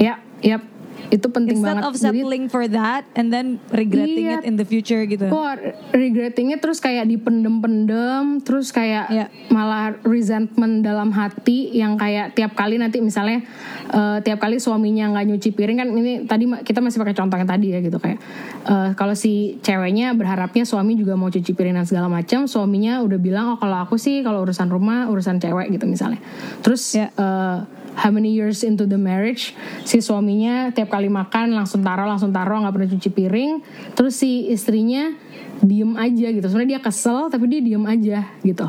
Ya, yap itu penting Instead banget. of settling Jadi, for that and then regretting iya, it in the future gitu. Oh, regrettingnya terus kayak dipendem-pendem, terus kayak yeah. malah resentment dalam hati yang kayak tiap kali nanti misalnya uh, tiap kali suaminya nggak nyuci piring kan ini tadi kita masih pakai contoh yang tadi ya gitu kayak uh, kalau si ceweknya berharapnya suami juga mau cuci piring dan segala macam, suaminya udah bilang oh kalau aku sih kalau urusan rumah urusan cewek gitu misalnya. Terus yeah. Ya. uh, how many years into the marriage si suaminya tiap kali makan langsung taruh langsung taruh nggak pernah cuci piring. Terus si istrinya diem aja gitu. Sebenarnya dia kesel tapi dia diem aja gitu.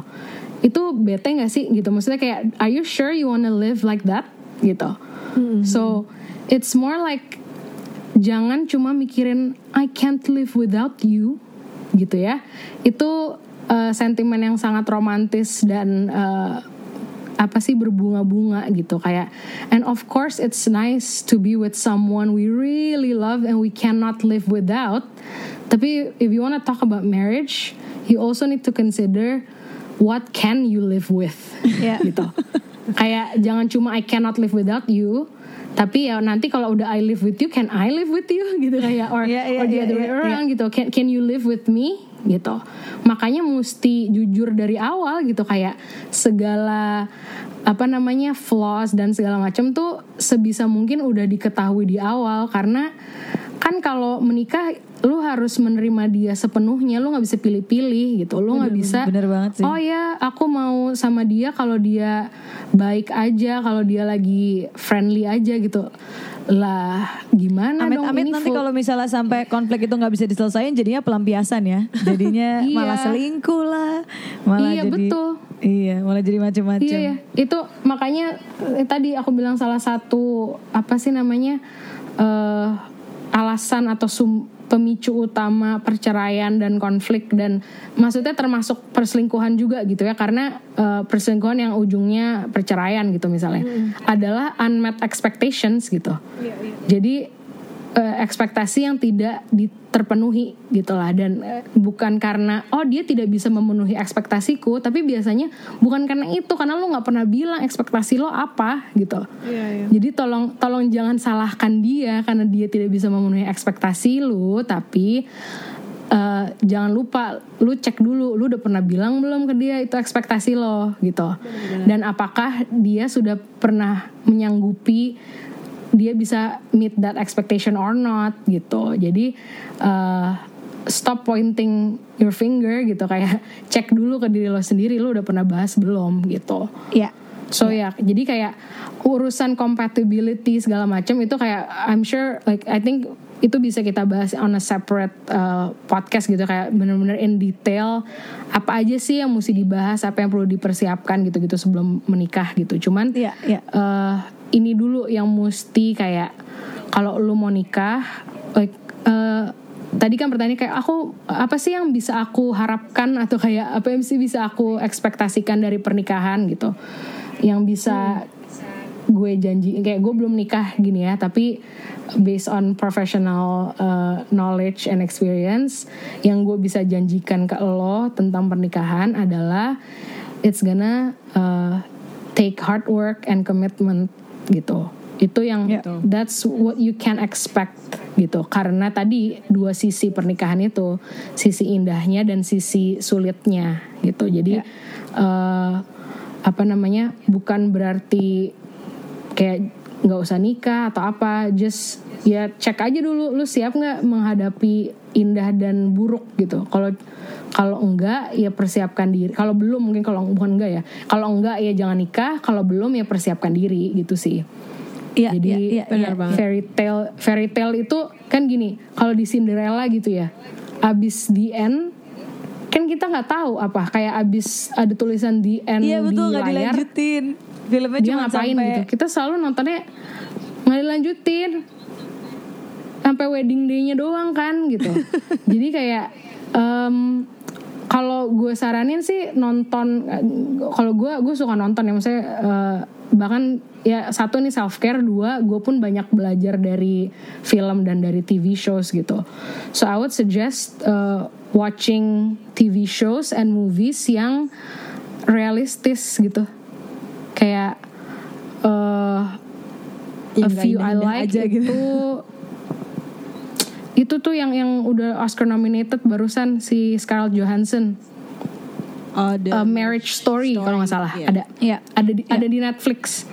Itu bete nggak sih gitu? Maksudnya kayak are you sure you wanna live like that? Gitu. Mm-hmm. so it's more like jangan cuma mikirin I can't live without you gitu ya. Itu uh, sentimen yang sangat romantis dan uh, apa sih berbunga-bunga gitu. Kayak and of course it's nice to be with someone we really love and we cannot live without. Tapi if you want to talk about marriage you also need to consider what can you live with (laughs) Yeah. gitu. Kayak jangan cuma I cannot live without you tapi ya nanti kalau udah I live with you can I live with you? (laughs) Gitu kayak or Yeah, yeah, or the yeah, other way yeah, around gitu. Can can you live with me? Gitu. Makanya mesti jujur dari awal gitu kayak segala apa namanya flaws dan segala macam tuh sebisa mungkin udah diketahui di awal. Karena kan kalau menikah lu harus menerima dia sepenuhnya lu nggak bisa pilih-pilih gitu lu nggak bisa bener banget sih. oh ya aku mau sama dia kalau dia baik aja kalau dia lagi friendly aja gitu lah gimana dong Amit-amit ini nanti kalau misalnya sampai konflik itu nggak bisa diselesaikan jadinya pelampiasan ya. (laughs) Jadinya Iya. malah selingkuh lah. Malah Iya, jadi betul. Iya, malah jadi macam-macam. Iya ya, itu makanya eh, tadi aku bilang salah satu apa sih namanya eh alasan atau sum- pemicu utama perceraian dan konflik dan maksudnya termasuk perselingkuhan juga gitu ya karena eh, perselingkuhan yang ujungnya perceraian gitu misalnya adalah unmet expectations gitu. Jadi eh, ekspektasi yang tidak terpenuhi gitu lah. Dan eh, bukan karena oh dia tidak bisa memenuhi ekspektasiku tapi biasanya bukan karena itu. Karena lu nggak pernah bilang ekspektasi lo apa gitu. Jadi tolong tolong jangan salahkan dia karena dia tidak bisa memenuhi ekspektasi lu. Tapi eh, jangan lupa lu cek dulu lu udah pernah bilang belum ke dia itu ekspektasi lo gitu. Dan apakah dia sudah pernah menyanggupi dia bisa meet that expectation or not gitu. Jadi uh, stop pointing your finger gitu. Kayak (laughs) cek dulu ke diri lo sendiri lo udah pernah bahas belum gitu. Iya. so ya jadi kayak urusan compatibility segala macam itu kayak I'm sure like I think itu bisa kita bahas on a separate uh, podcast gitu. Kayak bener-bener in detail apa aja sih yang mesti dibahas apa yang perlu dipersiapkan gitu-gitu sebelum menikah gitu. Cuman Iya, iya. eh, ini dulu yang mesti kayak kalau lu mau nikah like eh, tadi kan pertanyaan kayak aku apa sih yang bisa aku harapkan atau kayak apa yang sih bisa aku ekspektasikan dari pernikahan? gitu. Yang bisa gue janji kayak gue belum nikah gini ya tapi based on professional uh, knowledge and experience yang gue bisa janjikan ke lo tentang pernikahan adalah it's gonna uh, take hard work and commitment gitu. Itu yang Ya. that's what you can expect gitu. Karena tadi dua sisi pernikahan itu sisi indahnya dan sisi sulitnya gitu. Jadi eh, apa namanya bukan berarti kayak nggak usah nikah atau apa just ya cek aja dulu lu siap nggak menghadapi indah dan buruk gitu. Kalau kalau enggak ya persiapkan diri. Kalau belum mungkin kalau bukan enggak ya. Kalau enggak ya jangan nikah. Kalau belum ya persiapkan diri gitu sih. Iya, jadi iya, iya, iya. fairy tale fairy tale itu kan gini kalau di Cinderella gitu ya abis the end kan kita nggak tahu apa. Kayak abis ada tulisan the end Iya betul di layar dilanjutin. Filmnya dia cuma ngapain sampai gitu. Kita selalu nontonnya nggak dilanjutin. Sampai wedding day-nya doang kan gitu. (laughs) Jadi kayak em, kalau gue saranin sih nonton kalau gue gue suka nonton ya. Maksudnya eh, bahkan ya satu nih self care dua gue pun banyak belajar dari film dan dari TV shows gitu. So I would suggest uh, watching TV shows and movies yang realistis gitu. Kayak uh, a few I like aja gitu. itu itu tuh yang yang udah Oscar nominated barusan si Scarlett Johansson. Oh, the A Marriage Story, kalau nggak salah. iya. ada. Iya. ada di ada di Netflix.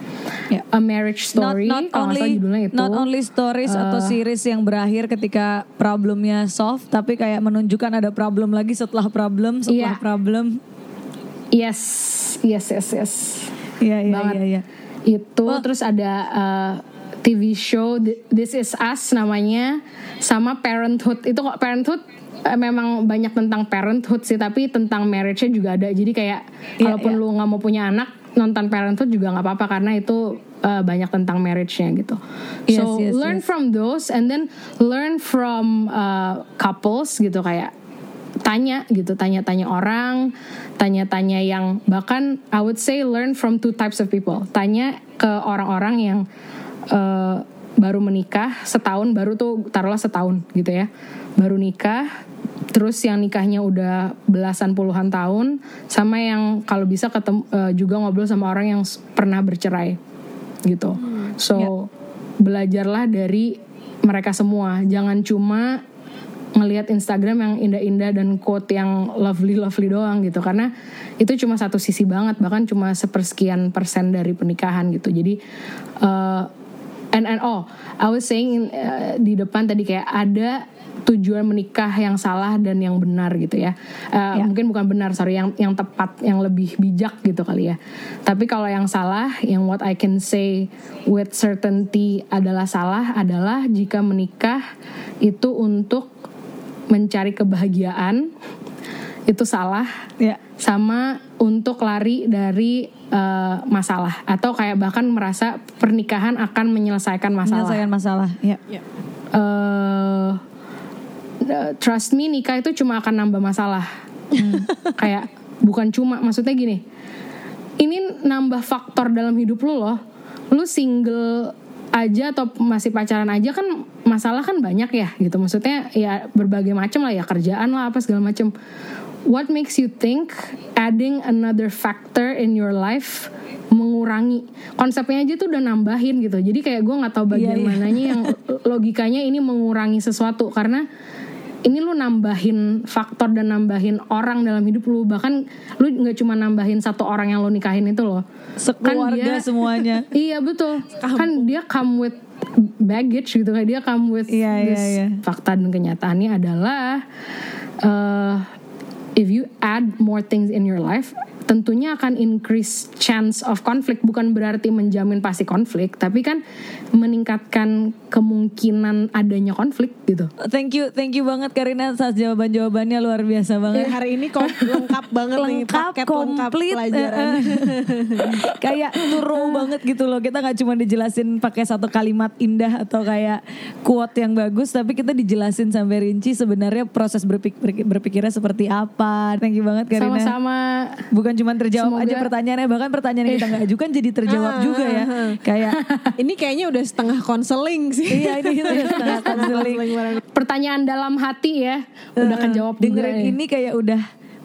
Iya. A Marriage Story not, not kalau nggak salah only judulnya itu. not only stories atau Uh, series yang berakhir ketika problemnya solve tapi kayak menunjukkan ada problem lagi setelah problem setelah Iya. problem. Yes. Yes yes yes. Iya iya banget. iya iya. Itu terus ada uh, TV show Th- This Is Us namanya sama Parenthood itu kok Parenthood eh, memang banyak tentang parenthood sih tapi tentang marriage-nya juga ada jadi kayak Iya, kalaupun iya. lu nggak mau punya anak nonton Parenthood juga nggak apa-apa karena itu uh, banyak tentang marriage-nya gitu. Yes, so yes, learn yes. from those and then learn from uh, couples gitu kayak tanya gitu, tanya-tanya orang, tanya-tanya yang bahkan I would say learn from two types of people. Tanya ke orang-orang yang uh, baru menikah setahun, baru tuh taruhlah setahun gitu ya, baru nikah. Terus yang nikahnya udah belasan puluhan tahun, sama yang kalau bisa ketemu uh, juga ngobrol sama orang yang pernah bercerai gitu. So belajarlah dari mereka semua, jangan cuma ngelihat Instagram yang indah-indah dan quote yang lovely-lovely doang gitu karena itu cuma satu sisi banget bahkan cuma sepersekian persen dari pernikahan gitu jadi uh, and and oh I was saying uh, di depan tadi kayak ada tujuan menikah yang salah dan yang benar gitu ya. Uh, mungkin bukan benar sorry yang yang tepat yang lebih bijak gitu kali ya. Tapi kalau yang salah yang what I can say with certainty adalah salah adalah jika menikah itu untuk mencari kebahagiaan itu salah Ya. sama untuk lari dari uh, masalah atau kayak bahkan merasa pernikahan akan menyelesaikan masalah. Menyelesaikan masalah. Ya. Eh, uh, trust me nikah itu cuma akan nambah masalah. Hmm. (laughs) kayak bukan cuma maksudnya gini. Ini nambah faktor dalam hidup lu loh. Lu single aja atau masih pacaran aja kan masalah kan banyak ya gitu. Maksudnya ya berbagai macam lah ya kerjaan lah apa segala macam. What makes you think adding another factor in your life mengurangi konsepnya aja tuh udah nambahin gitu. Jadi kayak gue nggak tahu bagian iya. mananya yang (laughs) logikanya ini mengurangi sesuatu karena ini lu nambahin faktor dan nambahin orang dalam hidup lu bahkan lu nggak cuma nambahin satu orang yang lu nikahin itu loh Sekeluarga dia- semuanya. (laughs) iya betul kan dia come with baggage gitu kayak dia come with Iya, iya, this iya. fakta dan kenyataannya adalah eh, if you add more things in your life tentunya akan increase chance of conflict bukan berarti menjamin pasti konflik tapi kan meningkatkan kemungkinan adanya konflik gitu Thank you, thank you banget Karina atas jawaban-jawabannya luar biasa banget. Eh, hari ini kok (laughs) lengkap banget nih lengkap, paket lengkap komplit, pelajaran. (laughs) kayak thorough banget gitu loh. Kita nggak cuma dijelasin pakai satu kalimat indah atau kayak quote yang bagus, tapi kita dijelasin sampai rinci sebenarnya proses berpik- berpik- berpikirnya seperti apa. Thank you banget Karina. sama-sama Bukan cuma terjawab Semoga- aja pertanyaannya, bahkan pertanyaan yang kita nggak ajukan jadi terjawab juga ya. Kayak (laughs) ini kayaknya udah setengah konseling sih. iya ini udah setengah (laughs) counseling. pertanyaan dalam hati ya udah kejawab juga Dengerin nih. ini kayak udah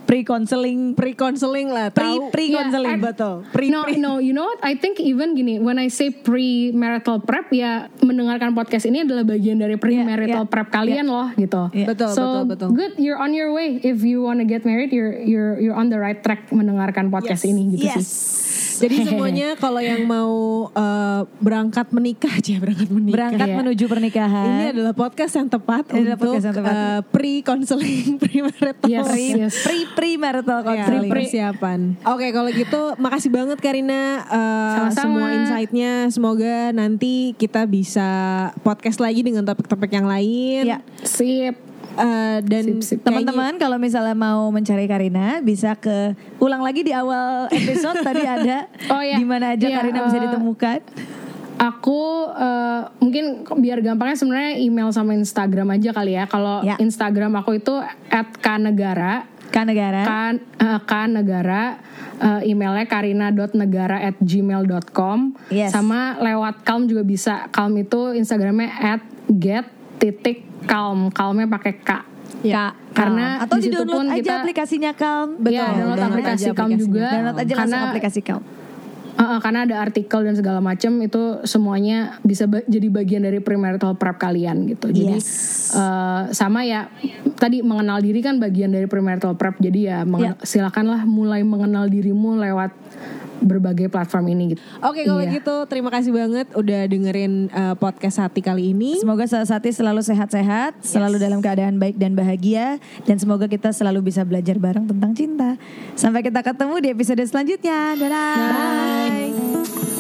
pre-counseling, Pre-counseling lah, tahu. pre-counseling. Yeah, betul. Pre, no, no, you know what? I think even gini, when I say pre-marital prep ya mendengarkan podcast ini adalah bagian dari pre-marital yeah. prep kalian loh gitu. Yeah. Betul, so, betul, betul. good, you're on your way. If you wanna get married, you're you're you're on the right track mendengarkan podcast Yes. ini gitu Yes. sih. Jadi semuanya kalau yang mau eh, berangkat menikah (laughs) aja berangkat menikah. Berangkat Iya. menuju pernikahan. Ini adalah podcast yang tepat Ini untuk podcast yang tepat. eh, pre-counseling, (laughs) pre-marital. Yes, pre yes. pre pre marital Ya, counseling. persiapan. Oke, kalau gitu makasih banget Karina eh, Sama-sama. semua insight-nya. Semoga nanti kita bisa podcast lagi dengan topik-topik yang lain. Ya. Sip. Eh, dan Teman-teman kalau misalnya mau mencari Karina bisa ke ulang lagi di awal episode tadi ada (laughs) Oh, iya. di mana aja Iya, Karina bisa eh, ditemukan. Aku eh, mungkin biar gampangnya sebenarnya email sama Instagram aja kali ya. Kalau Ya. Instagram aku itu @kanegara Kan negara. kan eh, kan negara eh, emailnya karina.negara at gmail.com Yes. sama lewat calm juga bisa calm itu instagramnya at get titik calm calmnya pakai k Ya. Karena atau di download pun aja kita- aplikasinya Calm. Iya, download aplikasi aja Calm juga. Download aja Karena- aplikasi Calm. Eh, eh, karena ada artikel dan segala macam itu semuanya bisa ba- jadi bagian dari premarital prep kalian gitu. Jadi Yes. eh, sama ya tadi mengenal diri kan bagian dari premarital prep. Jadi ya mengen- silakanlah mulai mengenal dirimu lewat berbagai platform ini gitu. Oke, kalau Iya. gitu terima kasih banget udah dengerin eh, podcast Hati kali ini. Semoga Sati selalu sehat-sehat, selalu dalam keadaan baik dan bahagia, dan semoga kita selalu bisa belajar bareng tentang cinta. Sampai kita ketemu di episode selanjutnya. Dadah. Bye.